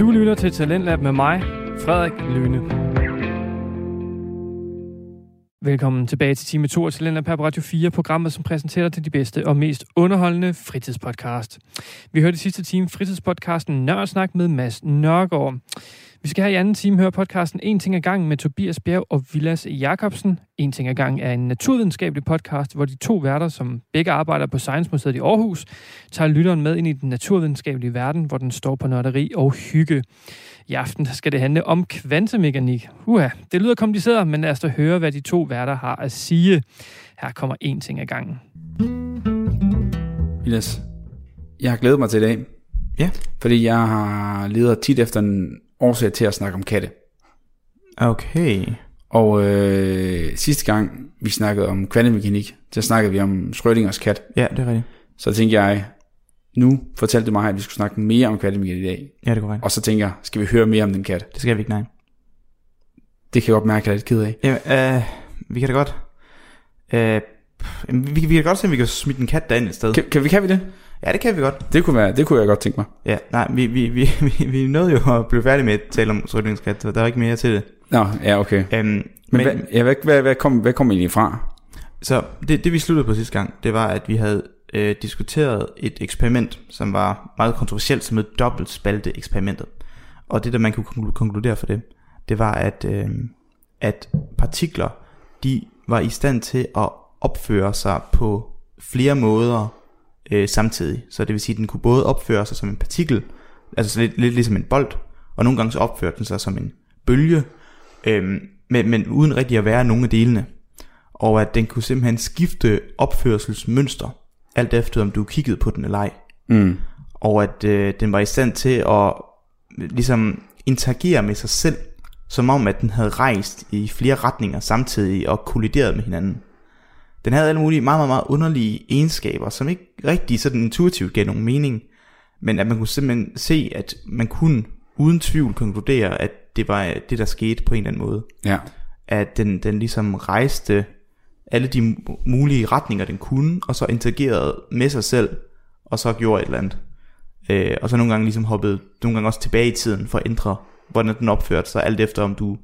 Du lytter til Talentlab med mig, Frederik Lyne. Velkommen tilbage til time 2 af Talentlab på Radio 4, programmet, som præsenterer dig til de bedste og mest underholdende fritidspodcast. Vi hørte i sidste time fritidspodcasten Nørresnak med Mads Nørgaard. Vi skal her i anden time høre podcasten En ting ad gangen med Tobias Bjerg og Vilas Jakobsen. En ting ad gangen er en naturvidenskabelig podcast, hvor de to værter, som begge arbejder på Science Museet i Aarhus, tager lytteren med ind i den naturvidenskabelige verden, hvor den står på nørderi og hygge. I aften skal det handle om kvantemekanik. Uha, det lyder kompliceret, men lad os da høre, hvad de to værter har at sige. Her kommer en ting ad gangen. Vilas, jeg har glædet mig til i dag. Ja. Fordi jeg har leder tit efter en årsag til at snakke om katte. Okay. Og øh, sidste gang vi snakkede om kvantemekanik, så snakkede vi om Schrödingers kat. Ja, det er rigtigt. Så tænkte jeg, nu fortalte du mig, at vi skulle snakke mere om kvantemekanik i dag. Ja, det er korrekt. Og så tænker jeg, skal vi høre mere om den kat? Det skal vi ikke, nej. Det kan jeg godt mærke, at jeg er lidt ked af. Ja, øh, vi kan da godt... Øh, vi, vi kan godt se, om vi kan smide en kat derind et sted. Kan, kan, vi, kan vi det? Ja, det kan vi godt. Det kunne, være, det kunne jeg godt tænke mig. Ja, nej, vi, vi, vi, vi, vi nåede jo at blive færdige med at tale om Schrödingers kat, så der er ikke mere til det. Nå, ja, okay. Um, Men, men hvad, ja, hvad, hvad, hvad, kom, hvad kom egentlig fra? Så det, det vi sluttede på sidste gang, det var, at vi havde øh, diskuteret et eksperiment, som var meget kontroversielt, som hed dobbeltspalte eksperimentet. Og det, der man kunne konkludere for det, det var, at, øh, at partikler, de var i stand til at opføre sig på flere måder øh, samtidig. Så det vil sige, at den kunne både opføre sig som en partikel, altså lidt, lidt ligesom en bold, og nogle gange så opførte den sig som en bølge, øh, men, men uden rigtig at være nogen af delene. Og at den kunne simpelthen skifte opførselsmønster, alt efter om du kiggede på den eller ej. Mm. Og at øh, den var i stand til at ligesom interagere med sig selv, som om at den havde rejst i flere retninger samtidig og kollideret med hinanden. Den havde alle mulige meget, meget, meget underlige egenskaber, som ikke rigtig sådan intuitivt gav nogen mening, men at man kunne simpelthen se, at man kunne uden tvivl konkludere, at det var det, der skete på en eller anden måde. Ja. At den, den ligesom rejste alle de mulige retninger, den kunne, og så interagerede med sig selv, og så gjorde et eller andet. Øh, og så nogle gange ligesom hoppede, nogle gange også tilbage i tiden, for at ændre, hvordan den opførte sig, alt efter om du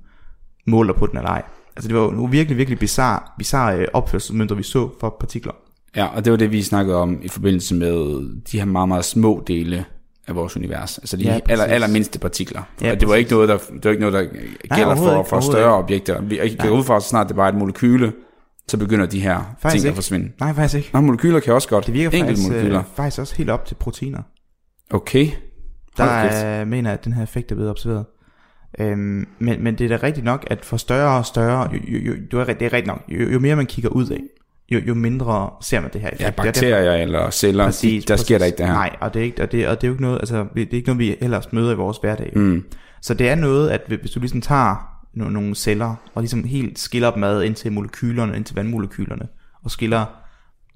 måler på den eller ej. Altså det var jo virkelig, virkelig bizarre, bizarre opførselsmønter, vi så for partikler. Ja, og det var det, vi snakkede om i forbindelse med de her meget, meget små dele af vores univers. Altså de Ja, præcis. aller, allermindste partikler. Ja, og det var ikke noget, der, det var ikke noget, der gælder overhovedet for, for større ikke. objekter. Vi jeg går ud fra, så snart det bare er et molekyle, så begynder de her Faktisk ting ikke. at forsvinde. Nej, faktisk ikke. Nå, molekyler kan også godt. Det virker Enkelte faktisk, molekyler. øh, faktisk også helt op til proteiner. Okay. Der Hold kæft. er, mener jeg, at den her effekt er blevet observeret. Øhm, men, men det er da rigtigt nok, at for større og større, jo, jo, jo, det er rigtigt nok, jo, jo mere man kigger ud af, jo, jo mindre ser man det her effekt. Ja, Det er derfor- bakterier eller celler, Præcis, de, der sker der præcis. ikke det her. Nej, og det er ikke, og det, og det er jo ikke noget, altså, det er ikke noget, vi ellers møder i vores hverdag. Mm. Så det er noget, at hvis du ligesom tager nogle, nogle celler, og ligesom helt skiller dem ad ind til molekylerne, ind til vandmolekylerne, og skiller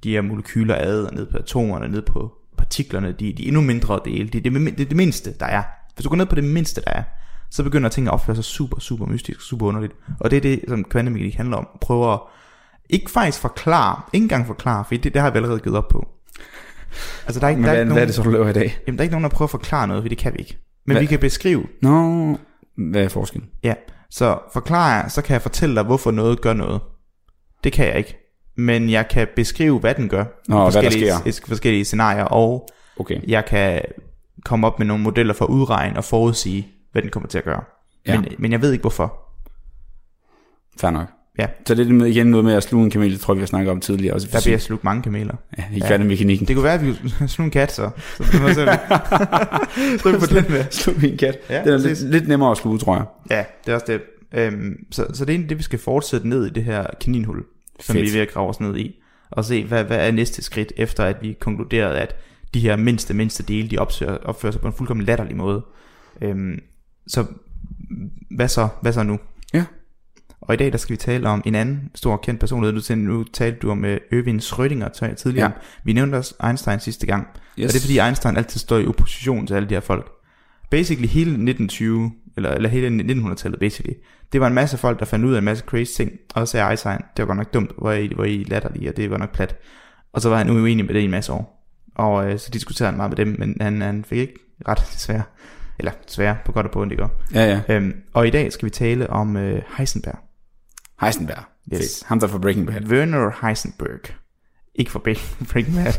de her molekyler ad, og ned på atomerne, ned på partiklerne, de, de endnu mindre dele, det er det, det, det mindste, der er. Hvis du går ned på det mindste, der er, så begynder ting at opføre sig super, super mystisk, super underligt. Og det er det, som kvantemekanik handler om. Prøver at ikke faktisk forklare, ikke engang forklare, for det, det har vi allerede givet op på. Altså der er ikke, Men der er hvad, ikke hvad er nogen, det så, du laver i dag? jamen, der er ikke nogen, der prøver at forklare noget, for det kan vi ikke. Men Hvad? vi kan beskrive, Nå, hvad er forskellen? Ja, så forklarer jeg, så kan jeg fortælle dig, hvorfor noget gør noget. Det kan jeg ikke. Men jeg kan beskrive, hvad den gør. Nå, i hvad der forskellige, sker. i forskellige scenarier, og Okay. jeg kan komme op med nogle modeller for at udregne og forudsige, hvad den kommer til at gøre. Ja. Men, men jeg ved ikke, hvorfor. Fair nok. Ja, Så det er med, igen noget med at sluge en kamel, det tror jeg, vi har snakket om tidligere. Også der bliver slugt mange kameler. Ja, i kvantemekanikken. Det kunne være, at vi sluge en kat, så. Så, så, så, så på den med. Slug en kat. Ja, Ja, det er lidt, lidt nemmere at sluge, tror jeg. Ja, det er også det. Øhm, så, så det er egentlig det, vi skal fortsætte ned i det her kaninhul, som Fedt. vi er ved at grave os ned i. Og se, hvad, hvad er næste skridt, efter at vi konkluderede, at de her mindste, mindste dele, de opfører, opfører sig på en fuldkommen latterlig måde. Øhm, så hvad så, hvad så nu? Og i dag, der skal vi tale om en anden stor kendt personlighed. Nu, nu talte du om uh, Øvind Schrödinger tidligere. Ja. Vi nævnte også Einstein sidste gang. Yes. Og det er fordi Einstein altid står i opposition til alle de her folk. Basically hele 1920, eller, eller hele 1900-tallet basically, det var en masse folk, der fandt ud af en masse crazy ting, og så sagde Einstein, det var godt nok dumt, hvor I, hvor I latterlige, og det var nok plat. Og så var han uenig med det i en masse år. Og øh, så diskuterede han meget med dem, men han, han fik ikke ret desværre. Eller desværre, på godt og på ondt, ikke? Ja, ja. Øhm, og i dag skal vi tale om øh, Heisenberg. Heisenberg. Yes. Fedt. Ham der fra Breaking Bad. Werner Heisenberg. Ikke for Breaking, Bad.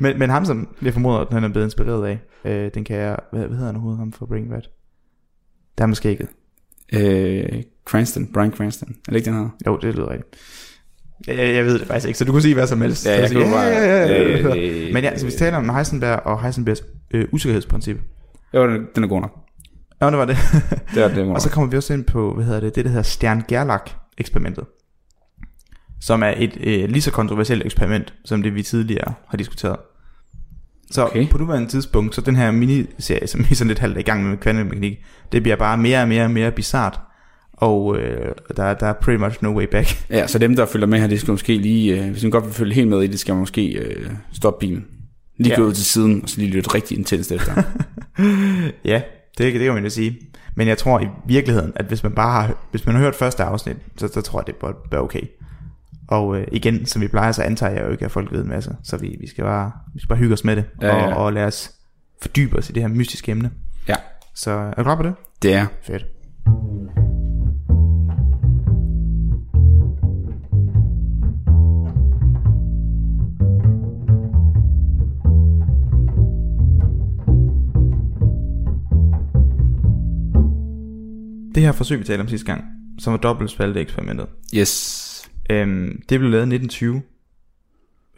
men, men ham, som jeg formoder, at han er blevet inspireret af, øh, den kan jeg... Hvad, hvad hedder han overhovedet, ham fra Breaking Bad? Der er måske ikke. Øh, Cranston. Brian Cranston. Er det ikke den her? Jo, det lyder rigtigt. Jeg, jeg, ved det faktisk ikke, så du kunne sige hvad som helst. Ja, jeg sige, kunne bare- ja, ja, ja, øh, ja. øh, Men ja, så vi taler om Heisenberg og Heisenbergs øh, usikkerhedsprincip. Jo, den, den er god nok. Ja, det var det. Det er, det og så kommer vi også ind på, hvad hedder det, det der hedder Stern-Gerlach-eksperimentet. Som er et øh, lige så kontroversielt eksperiment, som det vi tidligere har diskuteret. Så okay. På nuværende tidspunkt, så den her miniserie, som vi sådan lidt halvt i gang med med kvantemekanik, det bliver bare mere og mere og mere bizart. Og øh, der, der er pretty much no way back. Ja, så dem, der følger med her, de skal måske lige... Øh, hvis man godt vil følge helt med i det, skal man måske øh, stoppe bilen. Lige Ja. gå ud til siden, og så lige lytte rigtig intenst efter. Ja, det, det kan man jo sige. Men jeg tror i virkeligheden, at hvis man bare har, hvis man har hørt første afsnit, så, så tror jeg, det bør være okay. Og øh, igen, som vi plejer, så antager jeg jo ikke, at folk ved en masse. Så vi, vi, skal, bare, vi skal bare hygge os med det, Ja, ja. Og, og lade os fordybe os i det her mystiske emne. ja, Så er du klar på det? det er. Fedt. Det her forsøg, vi talte om sidste gang, som var dobbeltspalte eksperimentet, Yes. Øhm, det blev lavet i 1920.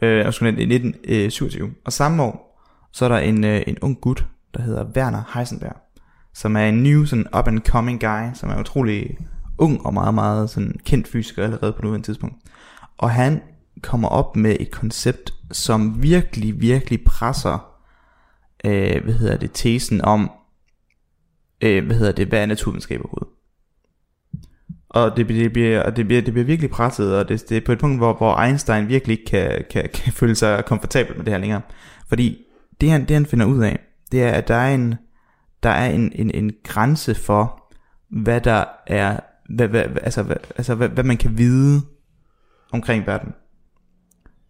Øh, skulle i 1927. Og samme år, så er der en, øh, en ung gut, der hedder Werner Heisenberg, som er en new, sådan up and coming guy, som er utrolig ung og meget, meget sådan kendt fysiker allerede på nuværende tidspunkt. Og han kommer op med et koncept, som virkelig, virkelig presser, øh, hvad hedder det, tesen om, øh, hvad hedder det, hvad er naturvidenskab overhovedet? Og det, det, bliver, og det, bliver, det bliver virkelig presset, og det, det er på et punkt, hvor, hvor Einstein virkelig ikke kan, kan, kan føle sig komfortabel med det her længere. Fordi det han, det han finder ud af, det er, at der er en, der er en, en, en grænse for, hvad der er, hvad, hvad- altså, hvad, altså hvad, hvad man kan vide omkring verden.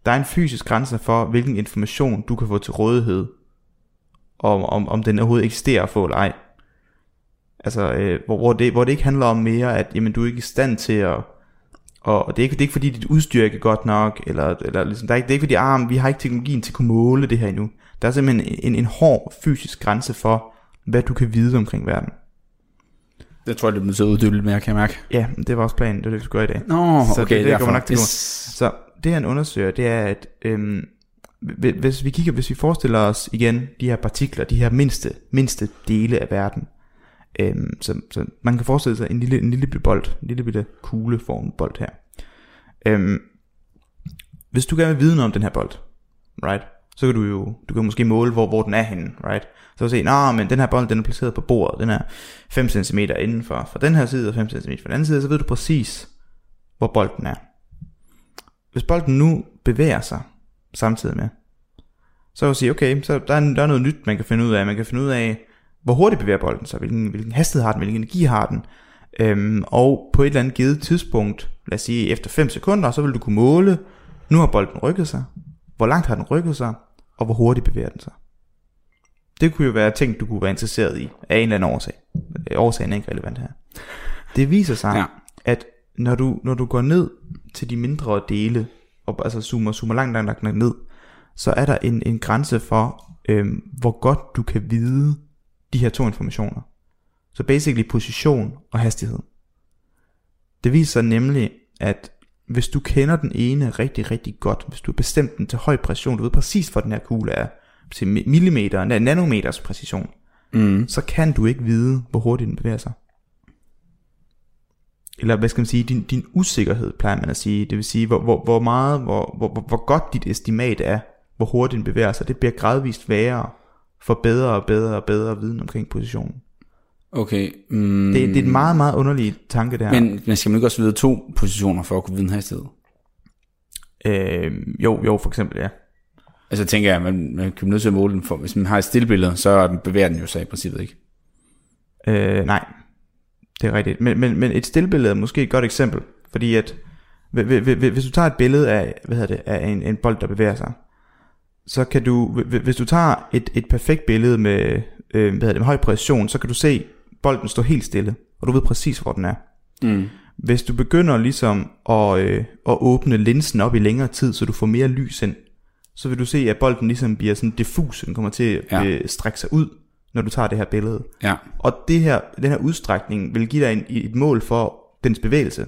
Der er en fysisk grænse for, hvilken information du kan få til rådighed, om, om, om den overhovedet eksisterer at få eller ej. Altså, øh, hvor, hvor, det, hvor det ikke handler om mere, at jamen, du er ikke i stand til at... Og og det er, ikke, det er ikke fordi, dit udstyr ikke er godt nok, eller, eller ligesom, der er ikke, det er ikke fordi, ah, vi har ikke teknologien til at kunne måle det her endnu. Der er simpelthen en, en hård fysisk grænse for, hvad du kan vide omkring verden. Det tror jeg, det bliver at uddybe lidt mere, kan jeg mærke. Ja, det var også planen, det var det, vi skulle gøre i dag. Nå, Så okay, det- det kommer nok til. Yes. Så det han undersøger, det er, at øhm, hvi- hvis vi kigger, hvis vi forestiller os igen de her partikler, de her mindste, mindste dele af verden, øhm, så, så man kan forestille sig en lille, en lille bitte bold, en lille bitte kugleformet bold her. Øhm, hvis du gerne vil vide noget om den her bold, right, så kan du jo, du kan måske måle, hvor, hvor den er henne, right? Så kan du se, nah, men den her bold, den er placeret på bordet, den er 5 cm inden for, for den her side, og 5 cm for den anden side, så ved du præcis, hvor bolden er. Hvis bolden nu bevæger sig samtidig med, så kan du sige, okay, så der er, der er noget nyt, man kan finde ud af. Man kan finde ud af, hvor hurtigt bevæger bolden sig, hvilken, hvilken hastighed har den, hvilken energi har den. Øhm, og på et eller andet givet tidspunkt, lad os sige efter 5 sekunder, så vil du kunne måle, nu har bolden rykket sig, hvor langt har den rykket sig, og hvor hurtigt bevæger den sig. Det kunne jo være ting, du kunne være interesseret i, af en eller anden årsag. Øh, Årsagen er ikke relevant her. Det viser sig, Ja. at når du, når du går ned til de mindre dele, og altså zoomer, zoomer langt, langt, langt, langt ned, så er der en, en grænse for, øhm, hvor godt du kan vide de her to informationer. Så basically position og hastighed. Det viser sig nemlig, at hvis du kender den ene rigtig, rigtig godt, hvis du har bestemt den til høj præcision, du ved præcis, hvor den her kugle er, til millimeter, na- nanometers præcision, Mm. så kan du ikke vide, hvor hurtigt den bevæger sig. Eller hvad skal man sige, din, din usikkerhed, plejer man at sige. Det vil sige, hvor, hvor, hvor meget, hvor, hvor, hvor, hvor godt dit estimat er, hvor hurtigt den bevæger sig. Det bliver gradvist værre for bedre og bedre og bedre viden omkring positionen. Okay. Mm. Det, det er en meget, meget underlig tanke der. Men, men skal man ikke også vide to positioner for at kunne vide hastighed? øh, jo, jo, for eksempel, ja. Altså tænker jeg, man, man kan nødt til at måle den for, hvis man har et stillbillede, så er den- bevæger den jo sig i princippet ikke. Øh, nej, det er rigtigt. Men, men, men et stillbillede er måske et godt eksempel, fordi at hvi- hvi- hvi- hvis du tager et billede af, hvad hedder det, af en, en bold, der bevæger sig, så kan du, hvi- hvis du tager et, et perfekt billede med øh, hvad hedder det, med høj præcision, så kan du se bolden stå helt stille, og du ved præcis, hvor den er. Mm. Hvis du begynder ligesom at, øh, at åbne linsen op i længere tid, så du får mere lys ind, så vil du se, at bolden ligesom bliver sådan diffus, den kommer til at Ja. øh, strække sig ud, når du tager det her billede. Ja. Og det her, den her udstrækning vil give dig en, et mål for dens bevægelse.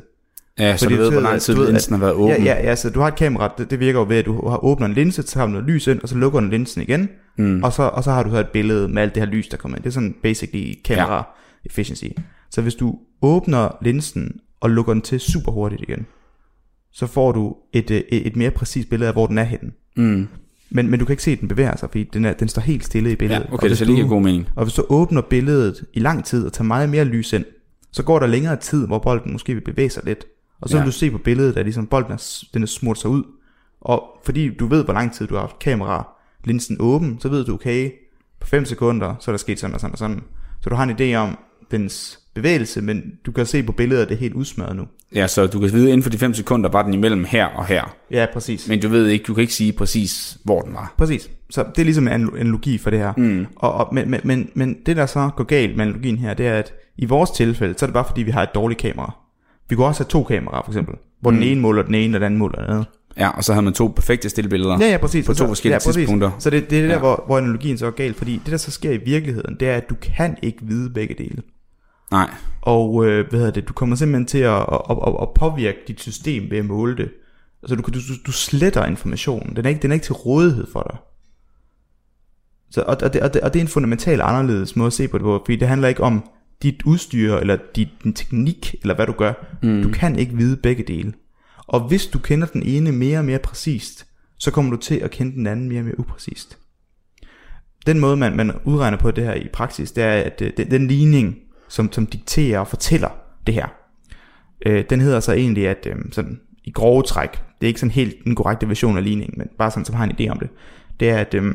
Ja, så Fordi du ved, hvor at- lang tid ved, at- linsen har været åben. Ja, ja, ja, så du har et kamera, det, det virker jo ved, at du har åbner en linse, så har du noget lys ind, og så lukker du linsen igen, Mm. og, så, og så har du så et billede med alt det her lys, der kommer ind. Det er sådan basically camera ja. efficiency. Så hvis du åbner linsen og lukker den til super hurtigt igen, så får du et, øh, et, et mere præcist billede af, hvor den er henne. Mm. Men, men du kan ikke se, at den bevæger sig, fordi den, er, den står helt stille i Ja, billedet. okay, Og det ser lige god mening. Og hvis du åbner billedet i lang tid og tager meget mere lys ind, så går der længere tid, hvor bolden måske vil bevæge sig lidt. Og så Ja. vil du se på billedet, at ligesom bolden er, den er smurt sig ud. Og fordi du ved, hvor lang tid du har haft kamera linsen åben, så ved du, okay, på 5 sekunder, så er der sket sådan og sådan og sådan. Så du har en idé om dens bevægelse, men du kan se på billedet, at det er helt udsmadret nu. Ja, så du kan vide, at inden for de 5 sekunder var den imellem her og her. Ja, præcis. Men du ved ikke, du kan ikke sige præcis, hvor den var. Præcis. Så det er ligesom en analogi for det her. Mm. Og, og, men, men, men, men det der så går galt med analogien her, det er, at i vores tilfælde, så er det bare fordi, vi har et dårligt kamera. Vi kunne også have to kameraer, for eksempel. Hvor mm. den ene måler den ene, og den anden måler den anden. Ja, og så havde man to perfekte stillbilleder. Ja, ja, præcis. På to forskellige ja, præcis. tidspunkter. Så det, det er det der, Ja. hvor, hvor analogien så er galt. Fordi det, der så sker i virkeligheden, det er, at du kan ikke vide begge dele. Nej. Og øh, hvad hedder det, du kommer simpelthen til at, at, at, at påvirke dit system ved at måle det. Altså du, kan- du, du, du sletter informationen. Den er, ikke, den er ikke til rådighed for dig. Så, og, og, det, og, det, og det er en fundamental anderledes måde at se på det på, fordi det handler ikke om dit udstyr, eller dit, din teknik, eller hvad du gør. Mm. Du kan ikke vide begge dele. Og hvis du kender den ene mere og mere præcist, så kommer du til at kende den anden mere og mere upræcist. Den måde, man, man udregner på det her i praksis, det er, at øh, den, den ligning, som, som dikterer og fortæller det her, øh, den hedder så egentlig, at øh, sådan, i grove træk, det er ikke sådan helt en korrekte version af ligningen, men bare sådan, som har en idé om det, det er, at øh,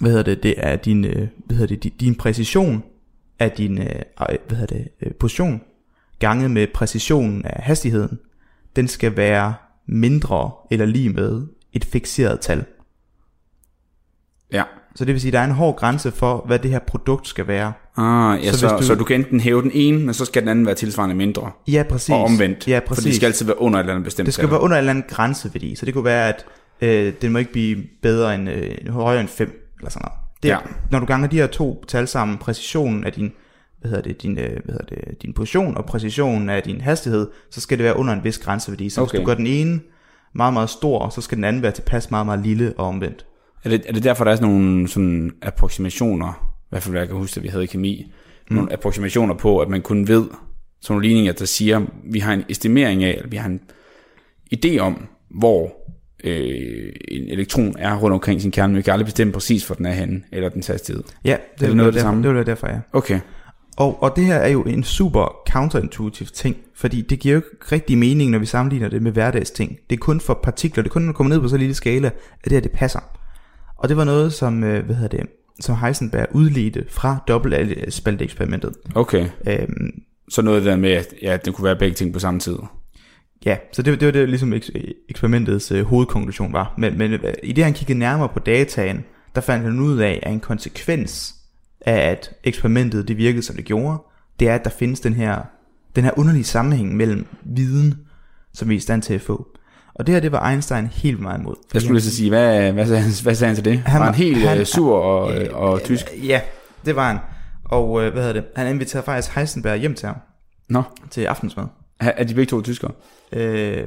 hvad hedder det, det er din, øh, hvad hedder det, din, din præcision af din øh, hvad hedder det, øh, position, ganget med præcisionen af hastigheden, den skal være mindre eller lige med et fikseret tal. Ja. Så det vil sige, at der er en hård grænse for, hvad det her produkt skal være. Ah, ja, Så så, du... så du kan enten hæve den ene, men så skal den anden være tilsvarende mindre. Ja, præcis. Og omvendt. Ja, For præcis. det skal altid være under et eller andet bestemt Det skal tal. være under en eller anden grænseværdi, så det kunne være, at øh, den må ikke blive bedre end øh, højere end 5, eller sådan noget. Det, Ja. Når du ganger de her to tal sammen, præcisionen af din, hvad hedder det, din, øh, hvad hedder det, din position og præcisionen af din hastighed, så skal det være under en vis grænseværdi. Så okay. Hvis du gør den ene meget, meget stor, så skal den anden være tilpas meget, meget lille og omvendt. Er det, er det derfor, der er sådan nogle sådan approximationer, i hvert fald jeg kan huske, at vi havde i kemi, mm. nogle approximationer på, at man kun ved, sådan nogle ligninger, der siger, vi har en estimering af, eller vi har en idé om, hvor øh, en elektron er rundt omkring sin kerne, men vi kan aldrig bestemme præcis, hvor den er henne, eller den hastighed. Ja, det, det vil noget af det samme? det være derfor, ja. Okay. Og, og det her er jo en super counterintuitive ting, fordi det giver jo ikke rigtig mening, når vi sammenligner det med hverdagsting. Det er kun for partikler, det er kun, når du kommer ned på så lille skala, at det her det passer. Og det var noget, som, øh, hvad hedder det, som Heisenberg udledte fra dobbeltspalteeksperimentet. Okay. Øhm, Så noget der med, at ja, det kunne være begge ting på samme tid. Ja, så det, det var det, ligesom eks- eksperimentets øh, hovedkonklusion var. Men, men øh, i det, han kiggede nærmere på dataen, der fandt han ud af, at en konsekvens af, at eksperimentet det virkede, som det gjorde, det er, at der findes den her, den her underlige sammenhæng mellem viden, som vi er i stand til at få. Og det her, det var Einstein helt meget imod. Jeg skulle lige så sige, hvad, hvad, sagde, han, hvad sagde han til det? Han, var han helt han- han, sur og, øh, og tysk? Ja, det var han. Og øh, hvad hedder det? Han inviterede faktisk Heisenberg hjem til ham Nå, til aftensmad. Er de begge to tyskere? Øh,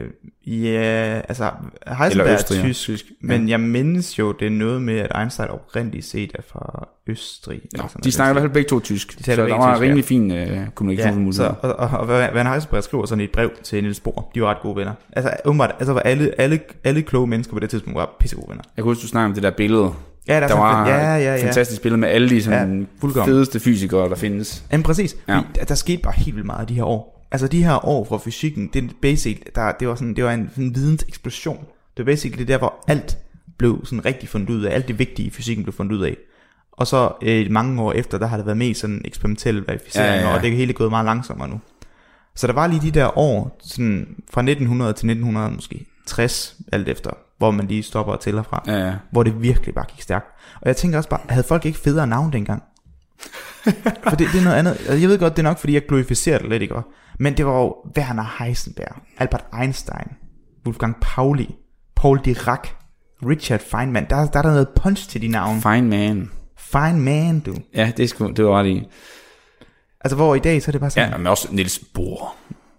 ja, altså Heisenberg er tysk, men jeg mindes jo, det er noget med, at Einstein oprindeligt set er fra Østrig. Nå, sådan de snakker i hvert fald begge to tysk. De taler så der var en ja. rimelig fin øh, Ja, kommunikationsmulighed. så, og, og, og, Van Heisenberg skriver sådan et brev til Niels Bohr. De var ret gode venner. Altså, åbenbart, altså var alle, alle, alle kloge mennesker på det tidspunkt var pissegode venner. Jeg kan huske, du snakkede om det der billede. Ja, der, Der, er var ja, ja, ja. fantastisk billede med alle de sådan, Ja, fuldkommen. fedeste fysikere, der findes. Jamen præcis. Ja. Ja. Der, der skete bare helt vildt meget de her år. Altså de her år fra fysikken, det er basic, der, det var sådan, det var en, sådan en videnseksplosion. Det var basically der, hvor alt blev sådan rigtig fundet ud af, alt det vigtige i fysikken blev fundet ud af. Og så øh, mange år efter, der har det været mest sådan eksperimentel verificering, Ja, ja, ja, ja, ja. og det er hele gået meget langsommere nu. Så der var lige de der år, sådan fra 1900 til 1900 måske 60, alt efter, hvor man lige stopper og tæller fra, Ja, ja. hvor det virkelig bare gik stærkt. Og jeg tænker også bare, havde folk ikke federe navn dengang? For det, det er noget andet. Altså, Jeg ved godt, det er nok, fordi jeg glorificerer det lidt, ikke? Men det var jo Werner Heisenberg, Albert Einstein, Wolfgang Pauli, Paul Dirac, Richard Feynman. Der, der er der noget punch til de navne. Fine man. Fine man, du. Ja, det, skulle, det var ret i. Altså, hvor i dag, så er det bare sådan, Ja, men også Niels Bohr.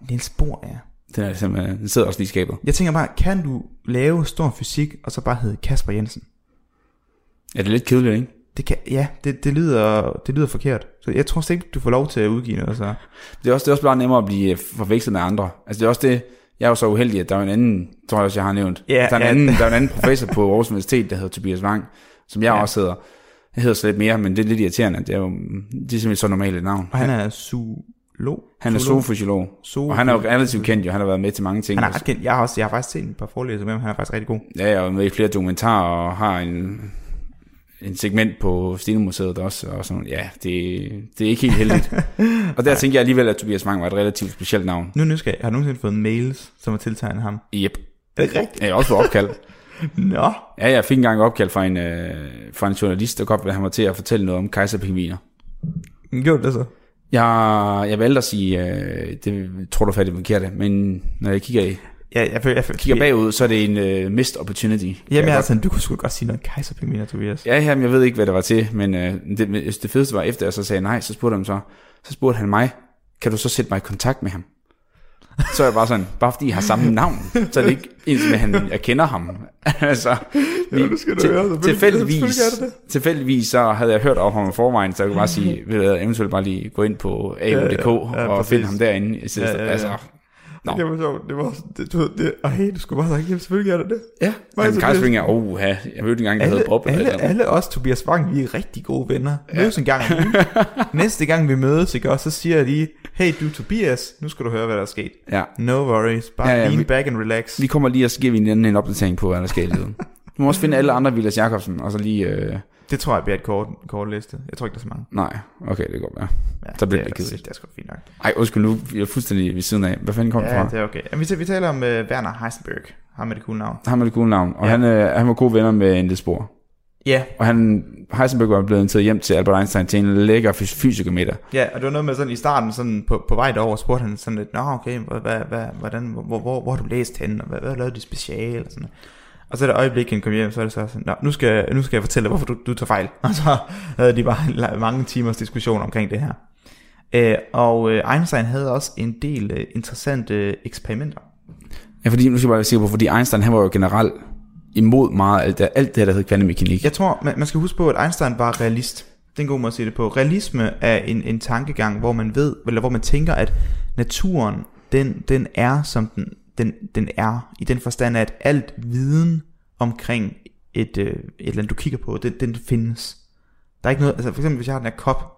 Niels Bohr, ja. Den, er simpelthen, den sidder også lige i skabet. Jeg tænker bare, kan du lave stor fysik, og så bare hedde Kasper Jensen? Ja, det er lidt kedeligt, ikke? Det kan, ja, det, det, lyder, det lyder forkert. Så jeg tror slet ikke, du får lov til at udgive noget. Så. Det er også, det er også bare nemmere at blive øh, forvekslet med andre. Altså det er også det, jeg er jo så uheldig, at der er en anden, tror jeg også, jeg har nævnt. Ja, der, er en ja. anden, der er en anden professor på Aarhus Universitet, der hedder Tobias Wang, som jeg ja. også hedder. Jeg hedder så lidt mere, men det er lidt irriterende. Det er jo det er simpelthen så normalt et navn. Og han er zoolog. Han er zoofysiolog, Zoo- og han er jo relativt kendt jo. Han har været med til mange ting. Han er ret kendt. Jeg har, også, jeg har faktisk set et par forelæsninger med ham. Han er faktisk rigtig god. Ja, jeg er jo med i flere dokumentarer og har en, en segment på Stine-museet også. Og sådan, ja, det, det er ikke helt heldigt. og der tænker jeg alligevel, at Tobias Wang var et relativt specielt navn. Nu nysgerrig. Har du nogensinde fået mails, som har tiltegnet ham? Yep. Er det rigtigt? Jeg har også fået opkald. Nå. Ja, jeg fik engang et opkald fra en, øh, fra en journalist, der godt ville have mig til at fortælle noget om kejserpingviner. Gjorde det så? Jeg, jeg valgte at sige, øh, det tror du fat i det forkerte, men når jeg kigger, i, Ja, jeg, føler, jeg, føler, kigger bagud, så er det en øh, missed opportunity. Jamen, jeg jeg godt- sådan, du kunne sgu godt sige noget kejserpingviner, Tobias. Ja, jamen, jeg ved ikke, hvad det var til, men øh, det, det fedeste var, efter jeg så sagde nej, så spurgte han så, så spurgte han mig, kan du så sætte mig i kontakt med ham? Så er jeg bare sådan, bare fordi I har samme navn, så er det ikke ens med, at han, jeg kender ham. altså, vi, det skal du høre, tilfældigvis, det tilfældigvis, så havde jeg hørt om ham i forvejen, så jeg kunne bare sige, du, hvad, eventuelt bare lige gå ind på AU.dk Ja, ja, ja, ja, og præcis. finde ham derinde. I stedet, Ja, ja, ja, ja, ja. Altså, Nå. Det var sjovt. Det var det, du, ved, det, og hey, du skulle bare sige, jamen selvfølgelig er det det. ja, Hvad er men så Karlsving er, oh, jeg hørte engang, der Alle, hedder Bob. eller alle, alle os, Tobias Wang, vi er rigtig gode venner. Mødes en gang. Næste gang vi mødes, ikke, og så siger jeg lige, hey du Tobias, nu skal du høre, hvad der er sket. Ja, No worries, bare Ja, ja, lean vi- back and relax. Vi kommer lige og så giver vi en, en opdatering på, hvad der i livet. Du må også finde alle andre Vilas Jacobsen, og så lige... Øh, Det tror jeg bliver et kort, kort liste. Jeg tror ikke, der er så mange. nej, okay, det går være. Ja, Så bliver det, det kedeligt. Det er sgu fint nok. Ej, undskyld nu, jeg er fuldstændig ved siden af. Hvad fanden kom Ja, fra? det er okay. Jamen, vi, vi taler om uh, Werner Heisenberg. Ham med det cool navn. Han med det gode navn, og Ja. ja. han, øh, han var gode venner med Niels Bohr. Ja, Og han, Heisenberg var blevet taget hjem til Albert Einstein til en lækker fys- fysikermiddag. ja, og det var noget med sådan i starten, sådan på, på vej derover, spurgte han sådan lidt, Nå, okay, hvad, hvad, hvordan, hvor, hvor, hvor, hvor har du læst henne, og hvad, hvad lavede du special, og sådan noget. Og så er det øjeblik, han kom hjem, så er det så sådan, Nå, nu skal, nu skal jeg fortælle dig, hvorfor du, du tager fejl. Og så havde de bare mange timers diskussion omkring det her. Øh, og øh, Einstein havde også en del øh, interessante øh, eksperimenter. Ja, fordi, nu skal jeg bare sige på, fordi Einstein, han var jo generelt imod meget alt det, alt det der hed kvantemekanik. Jeg tror, man, man skal huske på, at Einstein var realist. Det er en god måde at sige det på. Realisme er en, en tankegang, hvor man ved, eller hvor man tænker, at naturen, den, den er, som den, den, den er, i den forstand, at alt viden omkring et, øh, et eller andet, du kigger på, den, den findes. Der er ikke noget, altså for eksempel, hvis jeg har den her kop,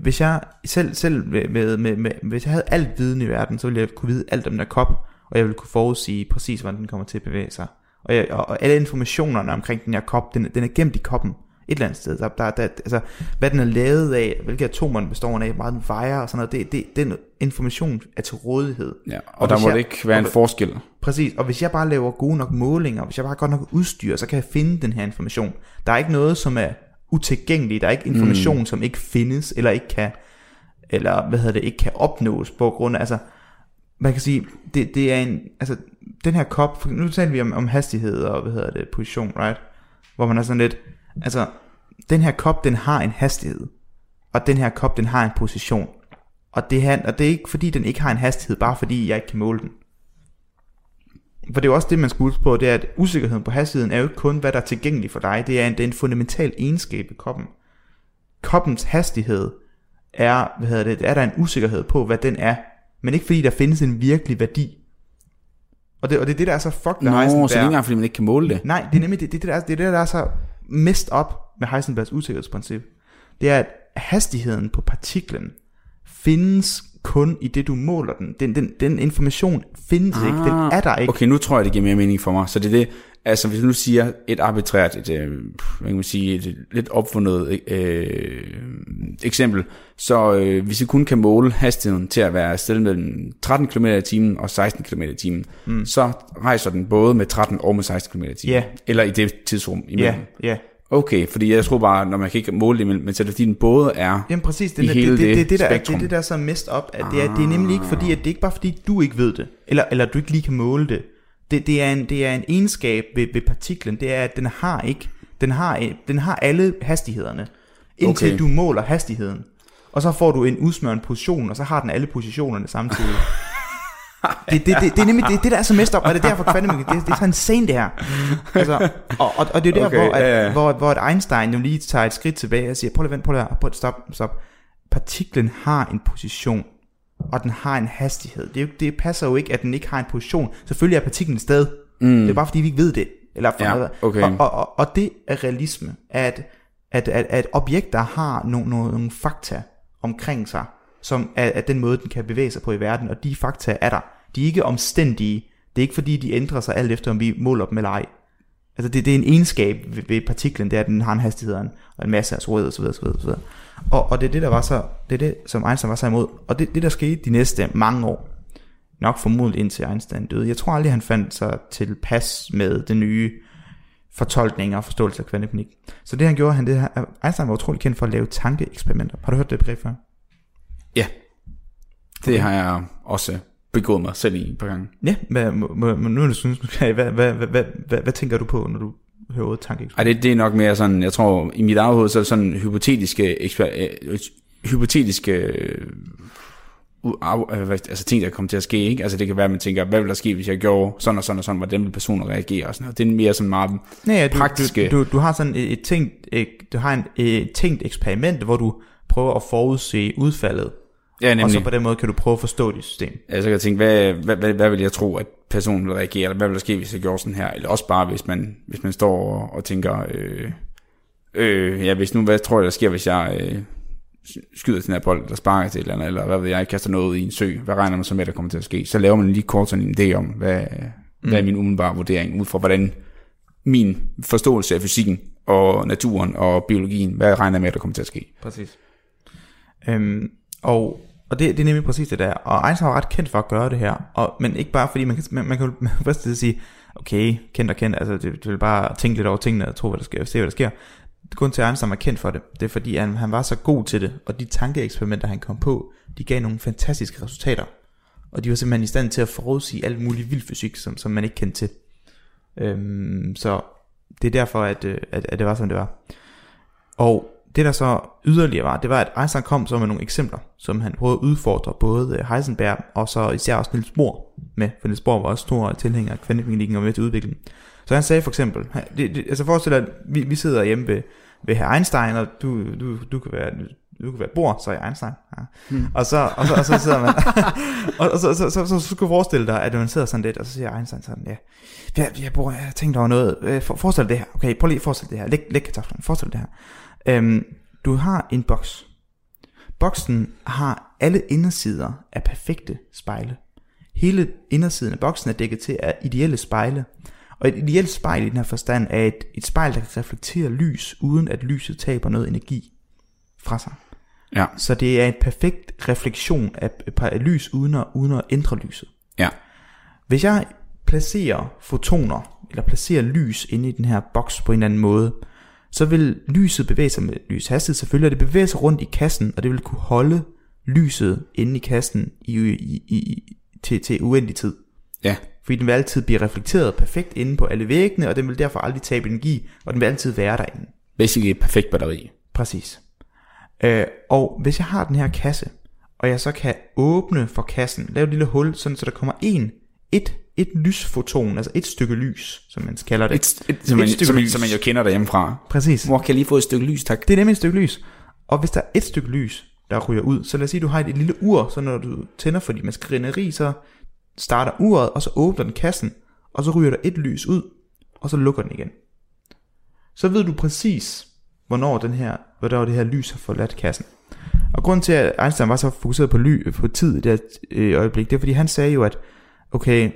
hvis jeg selv, selv med, med, med, med, hvis jeg havde alt viden i verden, så ville jeg kunne vide alt om den her kop, og jeg ville kunne forudsige præcis, hvordan den kommer til at bevæge sig. Og, jeg, og, og alle informationerne omkring den her kop, den, den er gemt i koppen et eller andet sted. Der, der, der, altså, hvad den er lavet af, hvilke atomer den består af, hvor meget den vejer og sådan noget, det, det, den information er til rådighed. Ja, og, Og der må jeg- det ikke være en og- forskel. Præcis, og hvis jeg bare laver gode nok målinger, hvis jeg bare har godt nok udstyr, så kan jeg finde den her information. Der er ikke noget, som er utilgængeligt, der er ikke information, mm. som ikke findes, eller ikke kan, eller hvad hedder det, ikke kan opnås på grund af, altså, man kan sige, det, det er en, altså, den her kop, nu taler vi om, om hastighed og, hvad hedder det, position, right? Hvor man er sådan lidt, altså, den her kop, den har en hastighed, og den her kop, den har en position. Og det, her, og det er ikke fordi, den ikke har en hastighed, bare fordi jeg ikke kan måle den. For det er jo også det, man skal huske på, det er, at usikkerheden på hastigheden er jo ikke kun, hvad der er tilgængeligt for dig. Det er en, det er en fundamental egenskab i koppen. Koppens hastighed er, hvad hedder det, er der en usikkerhed på, hvad den er. Men ikke fordi der findes en virkelig værdi. Og det, og det er det, der er så fucked Nå, så det er ikke engang, fordi man ikke kan måle det. Nej, det er nemlig det, det, det, der, det, er det, der er så messed op med Heisenbergs usikkerhedsprincip. Det er, at hastigheden på partiklen findes kun i det, du måler den. Den, den, den information findes ah, ikke. Den er der ikke. Okay, nu tror jeg, det giver mere mening for mig. Så det er det, altså hvis du nu siger et arbitrært, et, øh, hvad kan man sige, et lidt opfundet øh, eksempel, så øh, hvis vi kun kan måle hastigheden til at være sted mellem 13 km i timen og 16 km i timen, mm. så rejser den både med 13 og med 16 km i timen. Ja. Eller i det tidsrum Ja, imellem. ja. Okay, fordi jeg tror bare, når man kan ikke måle det, men, men så er det fordi den både er... Jamen præcis, det, I det, hele det, det, det det, der, er- det spektrum. er det, der er så mest op, at det er, det er nemlig ikke fordi, at det er ikke bare fordi, du ikke ved det, eller, eller du ikke lige kan måle det. Det, det, er, en, det er en egenskab ved, ved partiklen, det er, at den har ikke, den har, den har alle hastighederne, indtil Okay. du måler hastigheden. Og så får du en udsmørende position, og så har den alle positionerne samtidig. Det, det, det, det er nemlig det, det, der er så mest op, og det er derfor kvantmekanik, det, det er så insane det her. Altså, og, og, og det er jo der, Okay, hvor, at, ja, ja. hvor, hvor at Einstein jo lige tager et skridt tilbage og siger, prøv lige at vente, prøv lige at stop, stop. Partiklen har en position, og den har en hastighed. Det, er jo, det passer jo ikke, at den ikke har en position. Selvfølgelig er partiklen et sted. Mm. Det er bare fordi, vi ikke ved det. Eller for Ja, noget. okay. og, og, og, og det er realisme, at, at, at, at objekter har nogle, nogle, nogle fakta omkring sig, som er, er den måde, den kan bevæge sig på i verden, og de fakta er der. De er ikke omstændige. Det er ikke fordi, de ændrer sig alt efter, om vi måler dem eller ej. Altså det, det er en egenskab ved, ved partiklen, det er, at den har en hastighed og en, og masse af så osv. osv., osv. Og, og det er det, der var så, det er det, som Einstein var så imod. Og det, det der skete de næste mange år, nok formodentlig indtil Einstein døde. Jeg tror aldrig, han fandt sig tilpas med det nye fortolkning og forståelse af kvantemekanik. Så det han gjorde, han, det, her- Einstein var utrolig kendt for at lave tankeeksperimenter. Har du hørt det begreb før? Ja, det har jeg også begået mig selv i et par gange. Ja, hvad, må, må, nu er det synes, hvad, hvad, hvad, hvad, hvad, hvad, hvad, tænker du på, når du hører ordet tankeeksperiment? Ej, det, det er nok mere sådan, jeg tror, i mit hoved, så er det sådan hypotetiske, eksper, øh, hypotetiske øh, af- øh, hvad- altså ting, der kommer til at ske, ikke? Altså det kan være, at man tænker, hvad vil der ske, hvis jeg gjorde sådan og sådan og sådan, hvordan vil personen reagere og sådan noget. Det er mere sådan meget, Ja, ja, du, praktiske- Du, du, du har sådan et, et tænkt, et, du har en, et tænkt eksperiment, hvor du prøver at forudse udfaldet, ja og så nemlig, på den måde kan du prøve at forstå dit system. altså jeg kan tænke, hvad, hvad, hvad, hvad vil jeg tro, at personen vil reagere, eller hvad vil der ske, hvis jeg gjorde sådan her, eller også bare, hvis man, hvis man står og, og tænker, øh, øh, ja, hvis nu, hvad tror jeg, der sker, hvis jeg øh, skyder til den her bold, eller sparker til et eller andet, eller hvad ved jeg, kaster noget i en sø, hvad regner man så med, der kommer til at ske? Så laver man lige kort sådan en idé om, hvad, mm. hvad er min umiddelbare vurdering, ud fra hvordan min forståelse af fysikken, og naturen, og biologien, hvad regner jeg med, der kommer til at ske? Præcis. Øhm, og og det, det er nemlig præcis det der. Og Einstein var ret kendt for at gøre det her. Og, men ikke bare fordi, man kan, man, man kan man kan først til at sige, okay, kendt og kendt, altså det, det vil bare tænke lidt over tingene og tro, hvad der sker, se hvad der sker. Grunden til, at Einstein var kendt for det, det er fordi, han, han var så god til det, og de tankeeksperimenter, han kom på, de gav nogle fantastiske resultater. Og de var simpelthen i stand til at forudsige alt muligt vild fysik, som, som man ikke kendte til. Øhm, så det er derfor, at, øh, at, at det var, som det var. Og det der så yderligere var, det var, at Einstein kom så med nogle eksempler, som han prøvede at udfordre både øh, Heisenberg og så især også Niels Bohr med, for Niels Bohr var også stor tilhænger af kvantemekanikken og med til udviklingen. Så han sagde for eksempel, det, det, altså forestil dig, at vi, vi sidder hjemme ved, ved herr Einstein, og du, du, du kan være du kan være Bohr, så er jeg Einstein. Ja. Hmm. Og, så, og, så, og så sidder man, og, og så, så, så, så, så, skulle forestille dig, at man sidder sådan lidt, og så siger Einstein sådan, ja, ja, ja Bohr, jeg har tænkt over noget, Øh, for, forestil dig det her, okay, prøv lige at forestille det her, læg, læg kartoflen, forestil dig det her. Øhm, du har en boks. Boksen har alle indersider af perfekte spejle. Hele indersiden af boksen er dækket til af ideelle spejle. Og et ideelt spejl i den her forstand er et, et spejl, der kan reflektere lys, uden at lyset taber noget energi fra sig. Ja, Så det er en perfekt refleksion af, af lys, uden at, uden at ændre lyset. ja, Hvis jeg placerer fotoner, eller placerer lys inde i den her boks på en eller anden måde, så vil lyset bevæge sig med lyshastighed selvfølgelig, og det bevæger sig rundt i kassen, og det vil kunne holde lyset inde i kassen i, i, i, i, til, til uendelig tid. ja, Fordi den vil altid blive reflekteret perfekt inde på alle væggene, og den vil derfor aldrig tabe energi, og den vil altid være derinde. basically et perfekt batteri. Præcis. Øh, og hvis jeg har den her kasse, og jeg så kan åbne for kassen, lave et lille hul, sådan så der kommer en, et, et lysfoton, altså et stykke lys, som man kalder det. Et, et, som, man, stykke som, man, lys. som man jo kender derhjemmefra. Præcis. Hvor kan jeg lige få et stykke lys, tak? Det er nemlig et stykke lys. Og hvis der er et stykke lys, der ryger ud, så lad os sige, du har et, et lille ur, så når du tænder for dit maskineri, så starter uret, og så åbner den kassen, og så ryger der et lys ud, og så lukker den igen. Så ved du præcis, hvornår, den her, hvornår det her lys har forladt kassen. Og grunden til, at Einstein var så fokuseret på, ly, på tid i det øh, øjeblik, det er, fordi han sagde jo, at okay,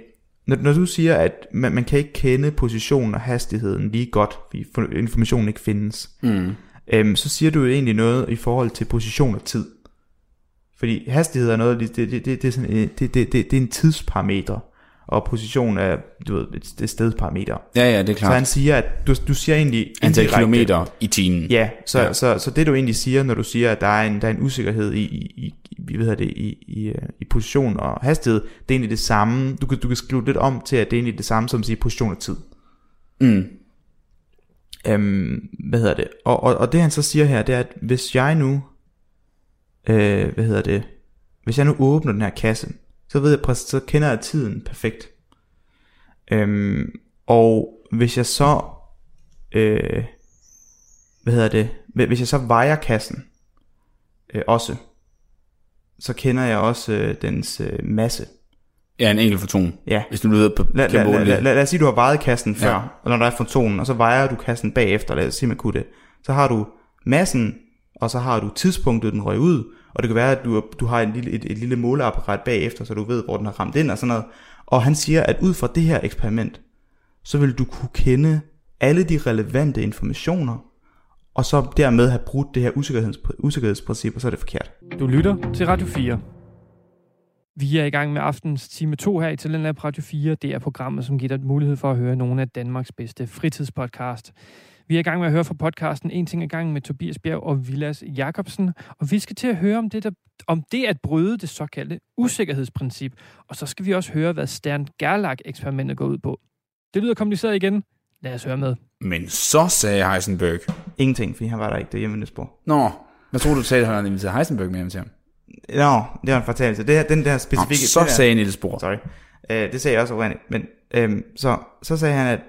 når, når du siger, at man, man kan ikke kende positionen og hastigheden lige godt, fordi for- informationen ikke findes, Mm. øhm, så siger du jo egentlig noget i forhold til position og tid. Fordi hastighed er noget, det, det, det, det, er, sådan, øh, det, det, det, det er en tidsparameter. og position er du ved, et, et stedparameter. Ja, ja, det er Så klart. han siger, at du, du siger egentlig... Antal kilometer i timen. Ja, så, Ja. ja. Så, så, det du egentlig siger, når du siger, at der er en, der er en usikkerhed i, i, i, hvad det, i, i, øh, i position og hastighed, det er egentlig det samme. Du kan, du kan skrive lidt om til, at det er egentlig det samme som at sige position og tid. Mm. Øhm, hvad hedder det? Og, og, og det han så siger her, det er, at hvis jeg nu, øh, hvad hedder det, hvis jeg nu åbner den her kasse, så ved jeg præcis, så kender jeg tiden perfekt. Øhm, og hvis jeg så, øh, hvad hedder det, hvis jeg så vejer kassen, øh, også, så kender jeg også øh, dens øh, masse. Ja, en enkelt foton. Ja. Hvis du nu ved på Lad, kan lad, måle lad, os sige, du har vejet kassen før, ja. og når der er fotonen, og så vejer du kassen bagefter, lad os sige, man kunne det. Så har du massen, og så har du tidspunktet, den røg ud, og det kan være, at du, du har en lille, et, et lille måleapparat bagefter, så du ved, hvor den har ramt ind og sådan noget. Og han siger, at ud fra det her eksperiment, så vil du kunne kende alle de relevante informationer, og så dermed have brudt det her usikkerheds, usikkerhedsprincip, og så er det forkert. Du lytter til Radio 4. Vi er i gang med aftens time 2 her i Talentlab Radio 4. Det er programmet, som giver dig mulighed for at høre nogle af Danmarks bedste fritidspodcast. Vi er i gang med at høre fra podcasten En ting ad gangen med Tobias Bjerg og Vilas Jakobsen. Og vi skal til at høre om det, der, om det at bryde det såkaldte usikkerhedsprincip. Og så skal vi også høre, hvad Stern Gerlach-eksperimentet går ud på. Det lyder kompliceret igen. Lad os høre med. Men så sagde Heisenberg. Ingenting, fordi han var der ikke derhjemme i Næsborg. Nå, hvad tror du, du sagde, at han havde inviteret Heisenberg med hjem til ham? Nå, det var en fortalelse. Det her, den der Nå, specifikke... så den der, sagde Niels Bohr. Sorry. Øh, det sagde jeg også oprindeligt. Men øhm, så, så sagde han, at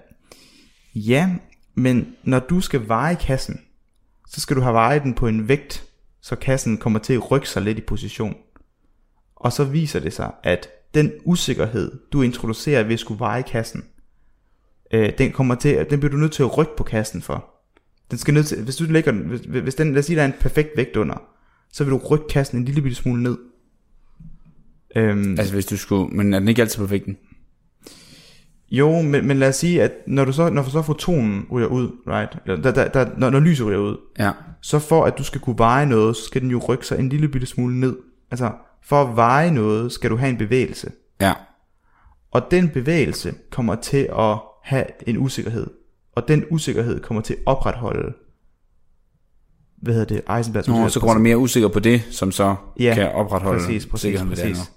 ja, men når du skal veje kassen, så skal du have vejet den på en vægt, så kassen kommer til at rykke sig lidt i position. Og så viser det sig, at den usikkerhed, du introducerer ved at skulle veje kassen, øh, den kommer til, den bliver du nødt til at rykke på kassen for. Den skal nødt til, hvis du lægger den, hvis, hvis den, lad os sige, der er en perfekt vægt under, så vil du rykke kassen en lille bitte smule ned. Øhm, Altså hvis du skulle, men er den ikke altid på vægten? Jo, men, men lad os sige, at når du så, når så fotonen ryger ud, right? Eller, der, der, der, når, når lyset ryger ud, Ja. så for at du skal kunne veje noget, så skal den jo rykke sig en lille bitte smule ned. Altså, for at veje noget, skal du have en bevægelse. Ja. Og den bevægelse kommer til at have en usikkerhed. Og den usikkerhed kommer til at opretholde, hvad hedder det, Eisenbergs Nå, så går der mere usikker på det, som så Ja, kan opretholde præcis, præcis, sikkerheden ved det præcis. andet.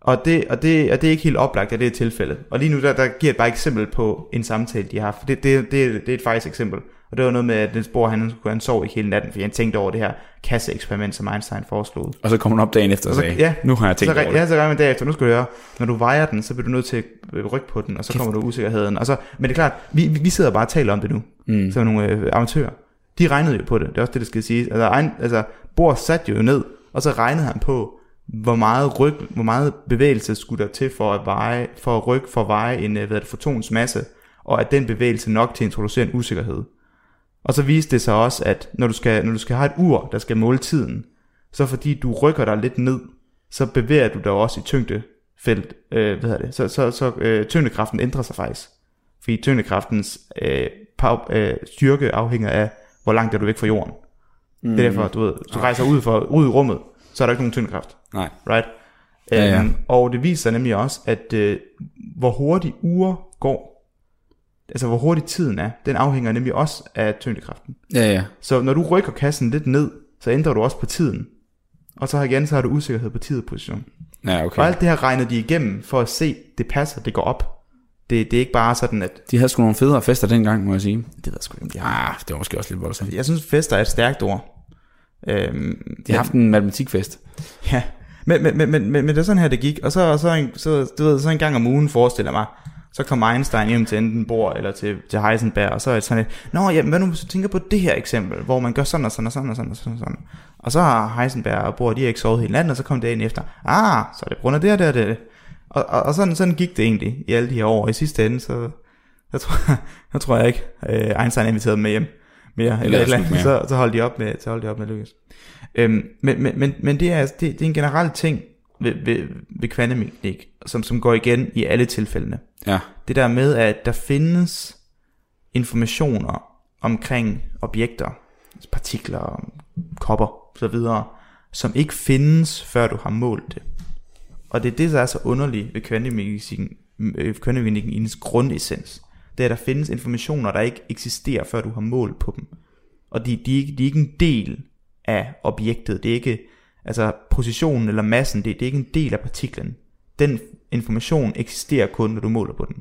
Og det, og, det, og det er ikke helt oplagt, at det er tilfældet. Og lige nu, der, der giver jeg bare et eksempel på en samtale, de har haft. Det, det, det, det er et faktisk eksempel. Og det var noget med, at Niels Bohr, han, han sov ikke hele natten, fordi han tænkte over det her kasseeksperiment, som Einstein foreslog. Og så kommer hun op dagen efter og Og så- sagde, ja. nu har jeg tænkt så, over det. ja, så regner man derefter, nu skal du høre, når du vejer den, så bliver du nødt til at rykke på den, og så Kæft. kommer du usikkerheden. Og så, men det er klart, vi, vi sidder bare og taler om det nu, mm. som nogle øh, amatører. De regnede jo på det, det er også det, der skal sige. Altså, egen, altså Bohr satte jo ned, og så regnede han på, hvor meget, ryg, hvor meget bevægelse skulle der til for at, veje, for at rykke for at veje en øh, hvad det, fotons masse, og at den bevægelse nok til at introducere en usikkerhed. Og så viste det sig også, at når du skal, når du skal have et ur, der skal måle tiden, så fordi du rykker dig lidt ned, så bevæger du dig også i tyngdefelt, øh, hvad hedder det, så, så, så øh, tyngdekraften ændrer sig faktisk. Fordi tyngdekraftens øh, pow, øh, styrke afhænger af, hvor langt er du væk fra jorden. Mm. Det er derfor, du ved, du rejser ud, for, ud i rummet, så er der ikke nogen tyngdekraft, Nej. right? Ja, ja. Øhm, og det viser nemlig også, at øh, hvor hurtigt uger går, altså hvor hurtigt tiden er, den afhænger nemlig også af tyngdekraften. Ja, ja. Så når du rykker kassen lidt ned, så ændrer du også på tiden. Og så igen, så har du usikkerhed på tid og position. Ja, Okay. Og alt det her regner de igennem for at se, det passer, det går op. Det, det er ikke bare sådan, at... De havde sgu nogle federe fester dengang, må jeg sige. Det ved jeg sgu ikke. Ah, det var måske også lidt voldsomt. Jeg synes, fester er et stærkt ord. Øhm, De har haft en matematikfest. Ja, men, men, men, men, men det er sådan her, det gik. Og så, og så, en, så, du ved, så en gang om ugen forestiller jeg mig, så kom Einstein hjem til enten Bohr eller til, til Heisenberg, og så er det sådan et, Nå, jamen, hvad nu hvis du tænker på det her eksempel, hvor man gør sådan og sådan og sådan og sådan og sådan. Og, sådan. og så har Heisenberg og Bohr, de har ikke sovet hele natten, og så kom dagen efter, ah, så er det på grund af det og det og det. Og, og, og sådan, sådan gik det egentlig i alle de her år. I sidste ende, så jeg tror, jeg tror jeg ikke, øh, Einstein inviterede med hjem mere, eller, lader eller, mere. så, så holdt de op med, så holdt de op med at lykkes. Øhm, men, men, men, men det, er, det, det er en generel ting ved, ved, ved kvantemekanik, som, som går igen i alle tilfældene. Ja. Det der med, at der findes informationer omkring objekter, partikler, kopper osv., som ikke findes, før du har målt det. Og det er det, der er så underligt ved kvantemekanikken, øh, kvantefysikken i dens grundessens. Det er, at der findes informationer, der ikke eksisterer, før du har målt på dem. Og de, de, de er ikke en del af objektet. Det er ikke, altså positionen eller massen, det, det er ikke en del af partiklen. Den information eksisterer kun, når du måler på den.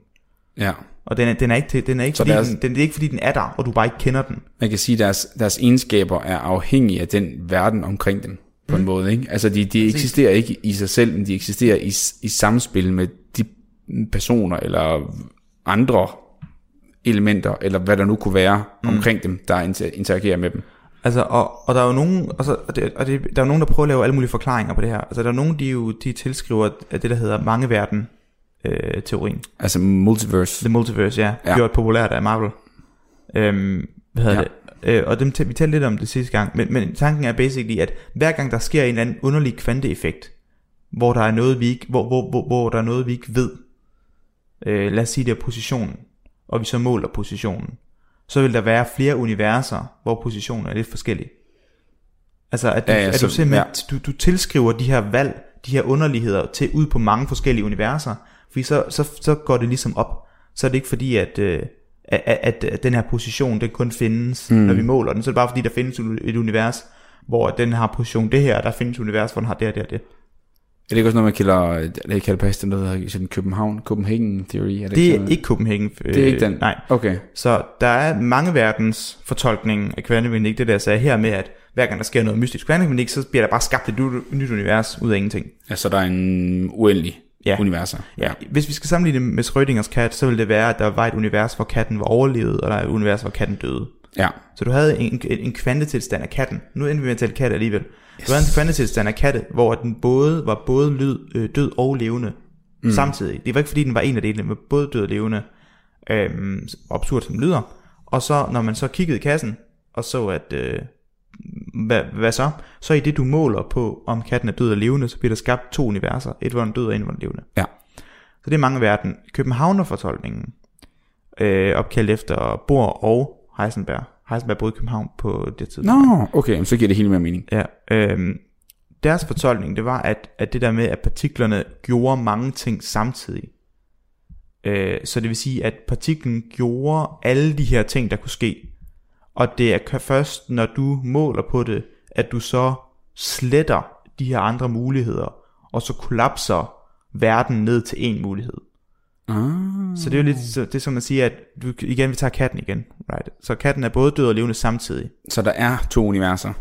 Ja. Og den er, den er ikke, den er ikke, Så fordi, deres- den, den, det er ikke fordi, den er der, og du bare ikke kender den. Man kan sige, at deres, deres egenskaber er afhængige af den verden omkring dem, på mm. en måde. Ikke? Altså, de, de eksisterer ikke i sig selv, men de eksisterer i, i samspil med de personer, eller andre elementer, eller hvad der nu kunne være mm. omkring dem, der inter- interagerer med dem. Altså, og, og der er jo nogen, og, så, og, det, og det, der er jo nogen, der prøver at lave alle mulige forklaringer på det her. Altså, der er nogen, de jo, de tilskriver at det, der hedder mangeverden øh, teorien. Altså multiverse. The Multiverse, ja. Ja. Gjort populært af Marvel. Øhm, hvad hedder ja. det? Øh, og dem, vi talte lidt om det sidste gang. Men, men tanken er basically, at hver gang der sker en eller anden underlig kvanteeffekt, hvor der er noget, vi ikke, hvor, hvor, hvor, hvor der er noget, vi ikke ved, øh, lad os sige, det er positionen, og vi så måler positionen, så vil der være flere universer, hvor positionen er lidt forskellig. Altså, at du, Ja, ja, at du simpelthen, ja. du, du tilskriver de her valg, de her underligheder til ud på mange forskellige universer, fordi så, så, så går det ligesom op. Så er det ikke fordi, at, øh, at, at, at den her position, den kun findes, mm. når vi måler den. Så er det bare fordi, der findes et univers, hvor den har position det her, og der findes et univers, hvor den har det og det og det. Er det ikke også noget, man kalder, det kalder på hesten, der hedder sådan København, Copenhagen Theory? Er det, Det ikke er ikke Copenhagen. Øh, Det er ikke den? Nej. Okay. Så der er mange verdens fortolkning af kvantemekanik, det der sagde her med, at hver gang der sker noget mystisk kvantemekanik, så bliver der bare skabt et nyt- univers ud af ingenting. Ja, så der er en uendelig ja. Ja. universer. Ja. Hvis vi skal sammenligne det med Schrödingers kat, så ville det være, at der var et univers, hvor katten var overlevet, og der er et univers, hvor katten døde. Ja. Så du havde en, en, en kvantetilstand af katten. Nu ender vi med at tale kat alligevel. Yes. Du havde en kvantetilstand af katte, hvor den både var både lyd, øh, død og levende mm. samtidig. Det var ikke fordi, den var en af delene, men både død og levende. Øhm, absurd som lyder. Og så, når man så kiggede i kassen, og så at, øh, hvad, hvad så? Så i det, du måler på, om katten er død og levende, så bliver der skabt to universer. Et, hvor den død, og et, hvor den levende. Ja. Så det er mange verden. Københavnerfortolkningen, øh, opkaldt efter Bohr og Heisenberg. Heisenberg boede i København på det tidspunkt. Nå, okay, men så giver det helt mere mening. Ja, øhm, deres fortolkning, det var, at, at det der med, at partiklerne gjorde mange ting samtidig. Øh, så det vil sige, at partiklen gjorde alle de her ting, der kunne ske. Og det er først, når du måler på det, at du så sletter de her andre muligheder, og så kollapser verden ned til en mulighed. Ah. Så det er jo lidt, så det som at sige, at du, igen, vi tager katten igen, right? Så katten er både død og levende samtidig. Så der er to universer,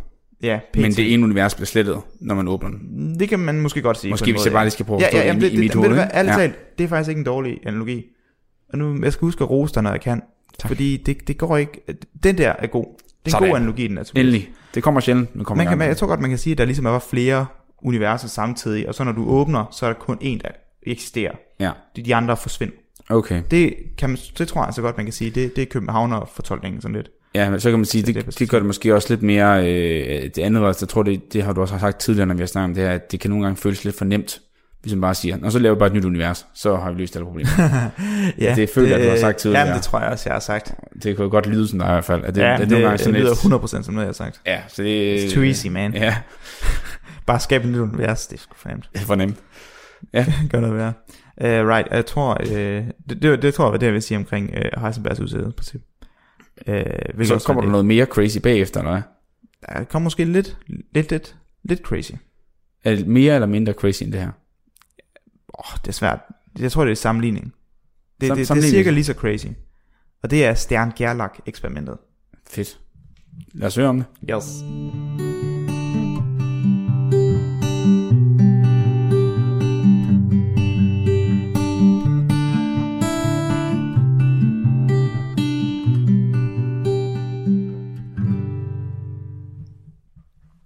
Ja, PT. men det ene univers bliver slettet, når man åbner den. Det kan man måske godt sige. Måske en hvis måde, jeg bare ja. lige skal prøve at ja, forstå ja, det jamen, i- det, i mit det, hoved, ærligt Ja. talt, det er faktisk ikke en dårlig analogi. Og nu, jeg skal huske at rose dig, når jeg kan. Tak. Fordi det, det går ikke... Den der er god. Det er en Sådan. god analogi, den er. Endelig. Det kommer sjældent, men kommer Man kan, man, jeg tror godt, man kan sige, at der ligesom er flere universer samtidig, og så når du åbner, så er der kun en, der eksisterer. Ja, De, de andre forsvinder. okay. Det, kan man, det tror jeg altså godt, man kan sige. Det, det er Københavner-fortolkningen sådan lidt. Ja, men så kan man sige, Så det det, det gør det måske også lidt mere, øh, det andet var, jeg tror, det, det har du også sagt tidligere, når vi har snakket om det her, at det kan nogle gange føles lidt for nemt, hvis man bare siger, og så laver vi bare et nyt univers, så har vi løst alle problemer. ja, Det føler jeg, du har sagt tidligere. Jamen, det tror jeg også, jeg har sagt. det jo godt lyde sådan der i hvert fald. At det, Ja, at det, nogle det, gange det lyder lidt, 100% som noget, jeg har sagt. Ja, så det It's too easy, man. Ja, Bare skabe et nyt univers, det er sgu for nemt. det er for nemt. Gør noget værre. Uh, right, jeg tror, uh, det, det, det tror jeg var det, jeg vil sige omkring uh, Heisenbergs udsættelsesprincip. Uh, Så kommer der noget mere crazy bagefter, eller hvad? Der kommer måske lidt, lidt, lidt, lidt crazy. Er det mere eller mindre crazy end det her? Åh, oh, det er svært. Jeg tror, det er sammenligning. Det, Sam- det, det er cirka lige så crazy. Og det er Stern Gerlach eksperimentet. Fedt. Lad os høre om det. Yes.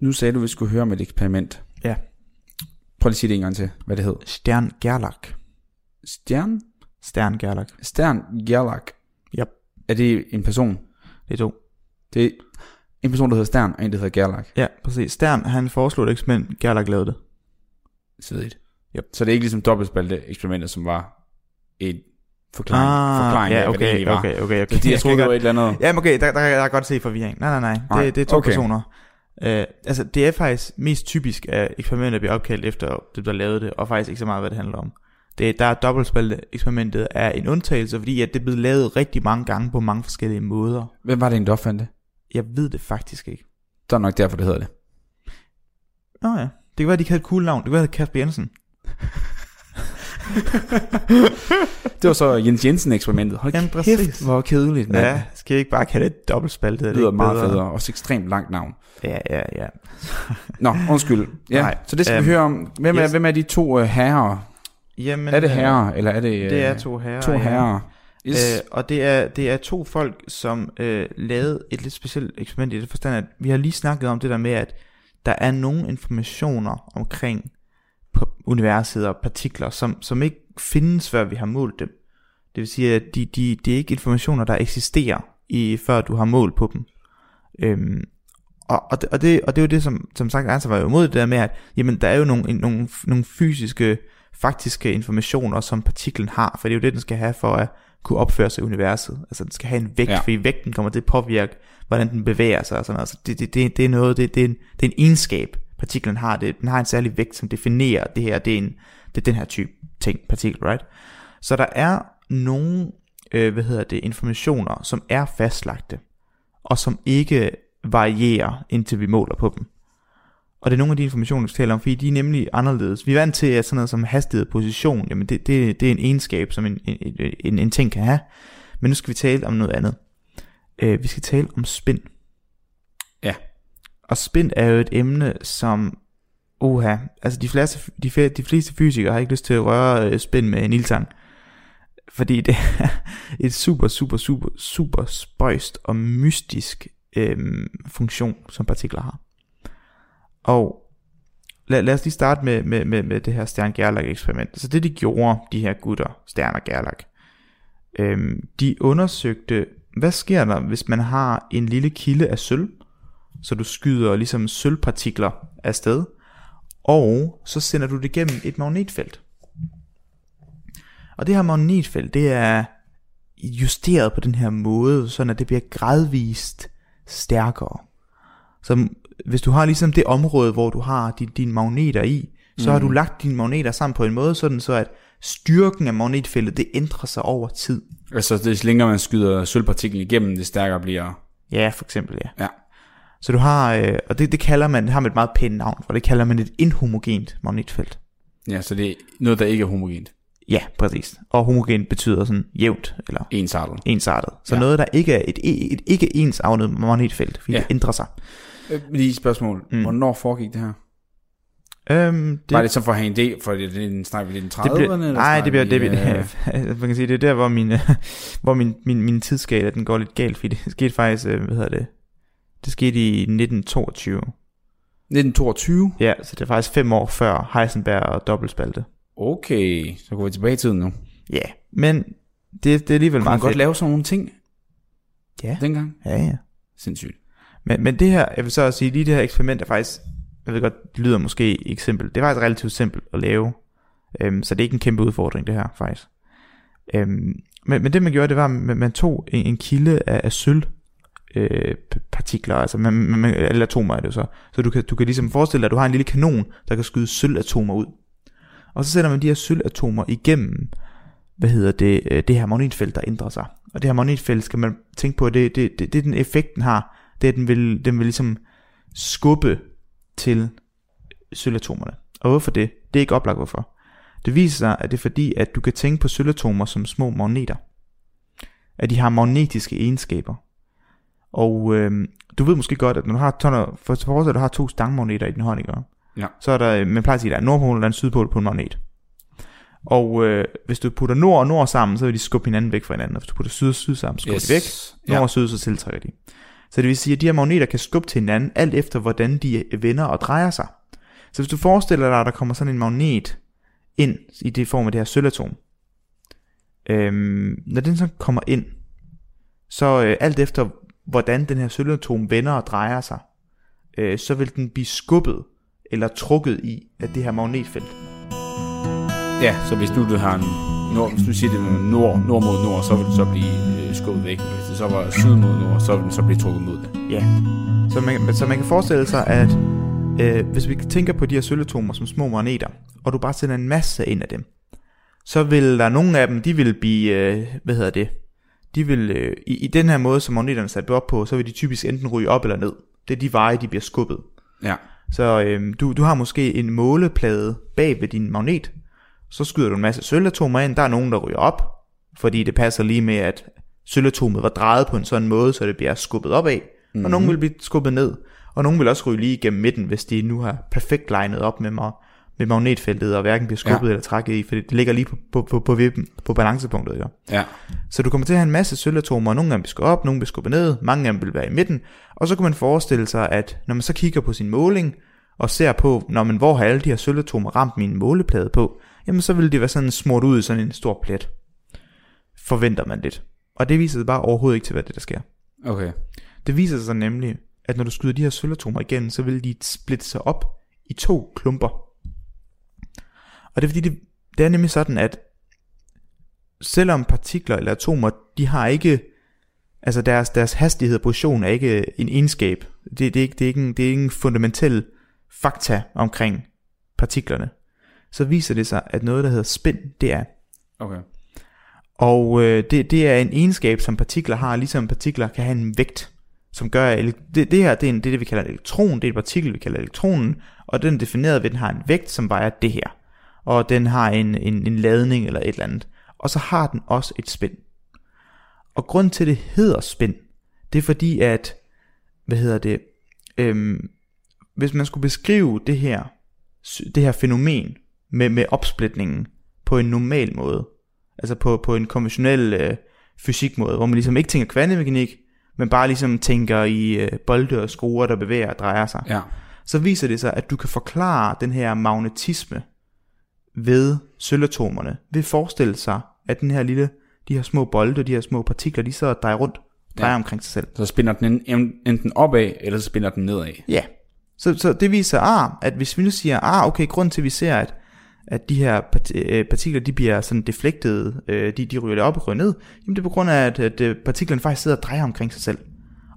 Nu sagde du, at vi skulle høre om et eksperiment. Ja. Prøv lige at sige det en gang til, hvad det hed. Stern Gerlach. Stjern? Stern Gerlach. Stern Gerlach. Yep. Er det en person? Det er to. Det er en person, der hedder Stern, og en, der hedder Gerlach. Ja, præcis. Stern, han foreslog et eksperiment. Gerlach lavede det. Svedigt. Yep. Så det er ikke ligesom dobbeltspalte eksperimentet, som var et forklaring, forklaring Ah, ja, af, hvad det okay, var. okay, okay, okay. Fordi jeg troede, det var et eller andet. Jamen okay, der, der, der kan jeg godt se forvirring. Nej, nej, nej. Nej, Det, det er to okay. okay. personer. Uh, altså, det er faktisk mest typisk, at eksperimenter bliver opkaldt efter det, der lavede det, og faktisk ikke så meget, hvad det handler om. Det, der er dobbeltspaltet eksperimentet er en undtagelse, fordi at det er blevet lavet rigtig mange gange på mange forskellige måder. Hvem var det en, der opfandt det? Jeg ved det faktisk ikke. Det er nok derfor, det hedder det. Nå ja, det kan være, de kan have et cool navn. Det kan være, det er Kasper Jensen. Det var så Jens Jensen-eksperimentet. Hold Jamen, kæft, præcis. hvor kedeligt. mand. Ja, skal jeg ikke bare kalde det dobbeltspaltet? Er det lyder ikke meget bedre? federe. Også ekstremt langt navn. Ja, ja, ja. Nå, undskyld. Ja, Nej, så det skal øhm, vi høre om. Hvem er, yes. hvem er de to uh, herrer? Jamen, Er det øh, herrer, eller er det... Uh, Det er to herrer. to ja. herrer. Yes. Øh, og det er, det er to folk, som øh, lavede et lidt specielt eksperiment i det forstand, at vi har lige snakket om det der med, at der er nogle informationer omkring på universet og partikler, som, som ikke findes, før vi har målt dem. Det vil sige, at de, de, det er ikke informationer, der eksisterer, i, før du har målt på dem. Øhm, og, og, det, og, det, og det er jo det, som, som sagt, Ernst var jo imod det der med, at jamen, der er jo nogle, nogle, nogle fysiske, faktiske informationer, som partiklen har, for det er jo det, den skal have for at kunne opføre sig i universet. Altså den skal have en vægt, ja. fordi vægten kommer til at påvirke, hvordan den bevæger sig og sådan noget. Altså, det, det, det, det er noget, det, det, er en, det er en egenskab, partiklen har. Det, den har en særlig vægt, som definerer det her, det er, en, det er den her type ting, partikel, right? Så der er nogle, øh, hvad hedder det, informationer, som er fastlagte, og som ikke varierer, indtil vi måler på dem. Og det er nogle af de informationer, vi taler om, fordi de er nemlig anderledes. Vi er vant til, at sådan noget som hastighed og position, jamen det, det, det er en egenskab, som en, en, en, en ting kan have. Men nu skal vi tale om noget andet. Øh, vi skal tale om spin. Og spin er jo et emne, som... Oha, altså de fleste, de, de fleste fysikere har ikke lyst til at røre øh, spin med en ildtang. Fordi det er et super, super, super, super spøjst og mystisk øhm, funktion, som partikler har. Og lad, lad os lige starte med, med, med, med det her stjerne gerlach eksperiment. Så det de gjorde, de her gutter, stjerne gerlach, øhm, de undersøgte, hvad sker der, hvis man har en lille kilde af sølv, så du skyder ligesom sølvpartikler afsted, og så sender du det gennem et magnetfelt. Og det her magnetfelt, det er justeret på den her måde, sådan at det bliver gradvist stærkere. Så hvis du har ligesom det område, hvor du har dine din magneter i, så mm. har du lagt dine magneter sammen på en måde, sådan så at styrken af magnetfeltet, det ændrer sig over tid. Altså, det længere man skyder sølvpartiklen igennem, det stærkere bliver... Ja, for eksempel, ja. Ja. Så du har, øh, og det, det kalder man, det har man et meget pænt navn for, det kalder man et inhomogent magnetfelt. Ja, så det er noget, der ikke er homogent. Ja, præcis. Og homogent betyder sådan jævnt, eller Ensartet. ensartet. Så Ja. noget, der ikke er et, et ikke ensartet magnetfelt, fordi Ja. det ændrer sig. Øh, Lige et spørgsmål. Mm. Hvornår foregik det her? Øhm, Det... Var det så for at have en idé, for det, det snakker vi i 30'erne? det bliver, eller nej, det bliver, det bliver, øh, man kan sige, det er der, hvor min, hvor min, min, min tidsskala, den går lidt galt, fordi det skete faktisk, øh, hvad hedder det, det skete i 1922. 1922? Ja, så det er faktisk fem år før Heisenberg og dobbeltspalte. Okay, så går vi tilbage i tiden nu. Ja, men det, det er alligevel Kunne man meget godt fedt. lave sådan nogle ting Ja, dengang? ja, ja. Sindssygt. Men, men det her, jeg vil så også sige, lige det her eksperiment er faktisk, jeg ved godt, det lyder måske ikke simpelt. Det er faktisk relativt simpelt at lave. Øhm, så det er ikke en kæmpe udfordring, det her faktisk. Øhm, men, men det man gjorde, det var, at man, man tog en, en kilde af, af sølv øh, partikler, altså man, man, eller atomer er det jo så. Så du kan, du kan ligesom forestille dig, at du har en lille kanon, der kan skyde sølvatomer ud. Og så sætter man de her sølvatomer igennem, hvad hedder det, øh, det her magnetfelt, der ændrer sig. Og det her magnetfelt skal man tænke på, det, det, det, det den effekt, den har, det er, at den vil, den vil ligesom skubbe til sølvatomerne. Og hvorfor det? Det er ikke oplagt hvorfor. Det viser sig, at det er fordi, at du kan tænke på sølvatomer som små magneter. At de har magnetiske egenskaber. Og øh, du ved måske godt, at når du har tonner, for for at du har to stangmagneter i din hånd, ikke? Ja. Så er der, man plejer at sige, at der er en nordpol og en sydpol på en magnet. Og øh, hvis du putter nord og nord sammen, så vil de skubbe hinanden væk fra hinanden. Og hvis du putter syd og syd sammen, så skubber yes. de væk. Nord Ja. og syd, så tiltrækker de. Så det vil sige, at de her magneter kan skubbe til hinanden, alt efter hvordan de vender og drejer sig. Så hvis du forestiller dig, at der kommer sådan en magnet ind i det form af det her sølvatom, øhm, når den så kommer ind, så øh, alt efter hvordan den her sølvatom vender og drejer sig, øh, så vil den blive skubbet eller trukket i af det her magnetfelt. Ja, så hvis nu du har en nord, hvis du siger det er nord, nord mod nord, så vil det så blive øh, skubbet væk. Hvis det så var syd mod nord, så vil den så blive trukket mod det. Ja. Så man, så man kan forestille sig, at øh, hvis vi tænker på de her sølvatomer som små magneter, og du bare sender en masse ind af dem, så vil der nogle af dem, de vil blive, øh, hvad hedder det, de vil, øh, i, i den her måde, som magneterne er sat op på, så vil de typisk enten ryge op eller ned. Det er de veje, de bliver skubbet. Ja. Så øh, du, du har måske en måleplade bag ved din magnet, så skyder du en masse sølvatomer ind, der er nogen, der ryger op, fordi det passer lige med, at sølvatomet var drejet på en sådan måde, så det bliver skubbet opad, mm-hmm. og nogen vil blive skubbet ned, og nogen vil også ryge lige igennem midten, hvis de nu har perfekt legnet op med, mig, med magnetfeltet, og hverken bliver skubbet ja. eller trækket i, for det ligger lige på, på, på, på, vippen, på balancepunktet. Jo. Ja. Så du kommer til at have en masse sølvatomer, og nogle af dem skubbe op, nogle vil skubbe ned, mange af dem vil være i midten, og så kan man forestille sig, at når man så kigger på sin måling, og ser på, når man, hvor har alle de her sølvatomer ramt min måleplade på, jamen så vil det være sådan smurt ud i sådan en stor plet. Forventer man lidt. Og det viser sig bare overhovedet ikke til, hvad det der sker. Okay. Det viser sig nemlig, at når du skyder de her sølvatomer igen, så vil de splitte sig op i to klumper. Og det er fordi, det, det er nemlig sådan, at selvom partikler eller atomer, de har ikke, altså deres, deres hastighed og position er ikke en egenskab. Det, det, er, ikke, det, er, ikke en, det er ikke en fundamental fakta omkring partiklerne. Så viser det sig, at noget, der hedder spin, det er. Okay. Og øh, det, det er en egenskab, som partikler har, ligesom partikler kan have en vægt, som gør, at det, det her det er, en, det det, vi kalder en elektron, det er et partikel, vi kalder elektronen, og den er defineret ved, at den har en vægt, som vejer det her. Og den har en, en, en ladning eller et eller andet. Og så har den også et spin. Og grund til, det hedder spin, det er fordi, at, hvad hedder det, øhm, hvis man skulle beskrive det her, det her fænomen med, med opsplitningen på en normal måde, altså på, på en konventionel øh, fysikmåde, hvor man ligesom ikke tænker kvantemekanik, men bare ligesom tænker i øh, bolde og skruer, der bevæger og drejer sig, Ja. så viser det sig, at du kan forklare den her magnetisme ved sølvatomerne, at forestille sig, at den her lille, de her små bolde, de her små partikler, de så drejer rundt, drejer ja. Omkring sig selv. Så spinner den en- enten opad, eller så spinner den nedad. Ja. Så, så det viser, ah, at hvis vi nu siger, ah, okay, grund til, at vi ser, at, at de her øh, partikler, de bliver sådan deflektede, øh, de, de ryger op og ryger ned, jamen det er på grund af, at, at øh, partiklerne faktisk sidder og drejer omkring sig selv.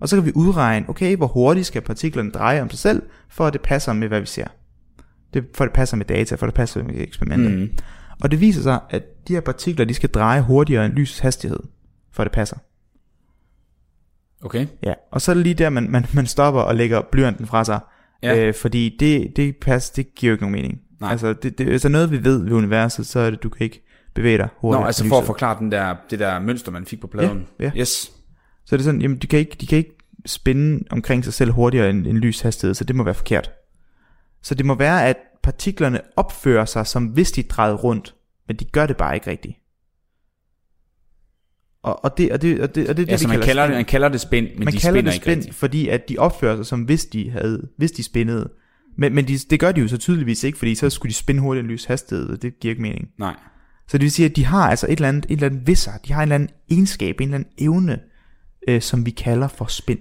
Og så kan vi udregne, okay, hvor hurtigt skal partiklerne dreje om sig selv, for at det passer med, hvad vi ser. Det, for det passer med data, for det passer med eksperimentet. Mm. Og det viser sig, at de her partikler, de skal dreje hurtigere end lysets hastighed, for det passer. Okay. Ja, og så er det lige der, man, man, man stopper og lægger blyanten fra sig. Ja. Øh, fordi det, det, pas, det giver jo ikke nogen mening. Nej. Altså, det, det, altså noget vi ved ved universet, så er det, du kan ikke bevæge dig hurtigt. Nå, altså for at forklare den der, det der mønster, man fik på pladen. Ja, ja. Yes. Så er det sådan, jamen, de kan ikke, de kan ikke spænde omkring sig selv hurtigere end, end lys hastighed, så det må være forkert. Så det må være, at partiklerne opfører sig, som hvis de drejede rundt, men de gør det bare ikke rigtigt. Og, og det, og det, og det, og det, det Ja, så vi man kalder, spin. det, man kalder det spænd, men man de kalder det ikke spin, rigtigt. fordi at de opfører sig som hvis de havde, hvis de spinnede. Men, men de, det gør de jo så tydeligvis ikke, fordi så skulle de spinde hurtigt en lys hastighed, og det giver ikke mening. Nej. Så det vil sige, at de har altså et eller andet, et eller andet ved sig, de har en eller anden egenskab, en eller anden evne, øh, som vi kalder for spin.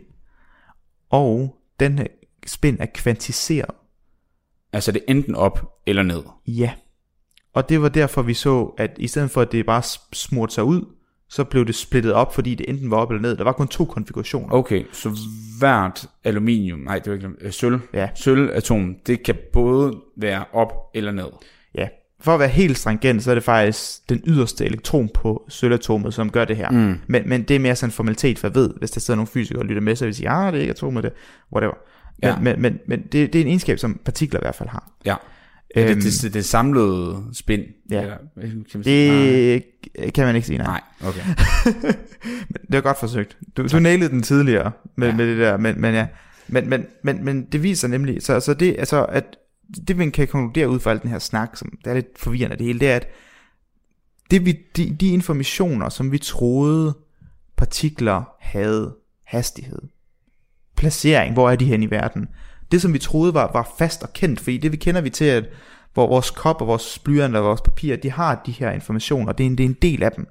Og den her spin er kvantiseret. Altså det enten op eller ned. Ja. Og det var derfor, vi så, at i stedet for, at det bare smurte sig ud, så blev det splittet op, fordi det enten var op eller ned. Der var kun to konfigurationer. Okay, så hvert aluminium, nej det var ikke øh, sølv, Ja. sølvatom, det kan både være op eller ned. Ja, for at være helt stringent, så er det faktisk den yderste elektron på sølvatomet, som gør det her. Mm. Men, men det er mere sådan en formalitet, for jeg ved, hvis der sidder nogle fysikere og lytter med, så vil de sige, ah, det er ikke atomet, det whatever. Men, Ja. men, men, men det, det er en egenskab, som partikler i hvert fald har. Ja. Øhm, det, det, det samlede spin. Ja. Eller, kan? Det kan man ikke sige, nej. Nej, okay. Det var godt forsøgt. Du, du nailede den tidligere med. Ja. med det der, men, men ja. Men, men, men, men det viser nemlig, så, så det, altså, at det man kan konkludere ud fra al den her snak, som det er lidt forvirrende det hele, det er, at det vi, de, de informationer, som vi troede partikler havde hastighed, placering, hvor er de hen i verden, det som vi troede var, var fast og kendt, fordi det vi kender vi til, at hvor vores kop og vores blyant og vores papir, de har de her informationer, det er en, det er en del af dem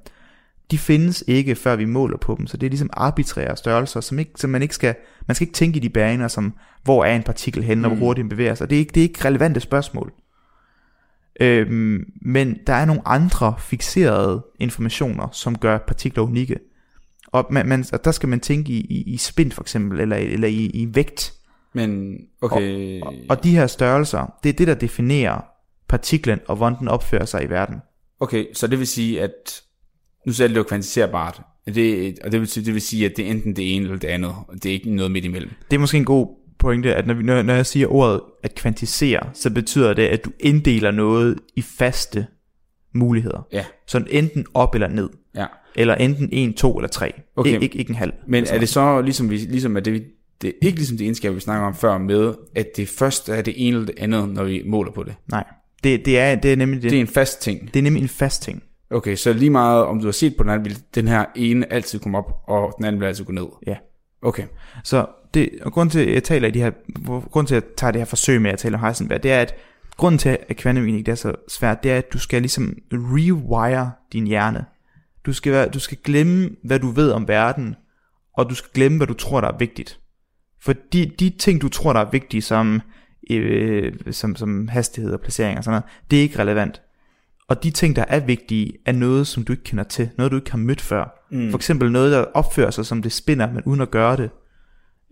de findes ikke, før vi måler på dem. Så det er ligesom arbitrære størrelser, som, ikke, som man ikke skal, man skal ikke tænke i de baner, som hvor er en partikel henne, og hvor hurtigt den bevæger sig. Det er ikke, det er ikke relevante spørgsmål. Øhm, men der er nogle andre fixerede informationer, som gør partikler unikke. Og, man, man, og der skal man tænke i, i, i spin for eksempel, eller, eller i, i vægt. Men, okay. Og, og de her størrelser, det er det, der definerer partiklen, og hvordan den opfører sig i verden. Okay, så det vil sige, at nu sagde det jo kvantiserbart, det, og det vil, sige, det vil sige, at det er enten det ene eller det andet, og det er ikke noget midt imellem. Det er måske en god pointe, at når, vi, når, når jeg siger ordet at kvantisere, så betyder det, at du inddeler noget i faste muligheder. Ja, Så enten op eller ned. ja. Eller enten en, to eller tre. Okay. Ik- ikke, ikke en halv. Men er det så ligesom, vi, ligesom at det, det er ikke ligesom det egenskab, vi snakker om før med, at det først er det ene eller det andet, når vi måler på det. Nej, det, det, er, det er nemlig det. Det er en fast ting. Det er nemlig en fast ting. Okay, så lige meget om du har set på den anden, vil den her ene altid komme op, og den anden vil altid gå ned. Ja. Okay. Så det, og grund til, at jeg taler i de her, grund til, at jeg tager det her forsøg med at tale om Heisenberg, det er, at grunden til, at kvantemekanik er så svært, det er, at du skal ligesom rewire din hjerne. Du skal, være, du skal glemme, hvad du ved om verden, og du skal glemme, hvad du tror, der er vigtigt. For de, de ting, du tror, der er vigtige, som, øh, som, som hastighed og placering og sådan noget, det er ikke relevant. Og de ting, der er vigtige, er noget, som du ikke kender til. Noget, du ikke har mødt før. Mm. For eksempel noget, der opfører sig, som det spinner, men uden at gøre det.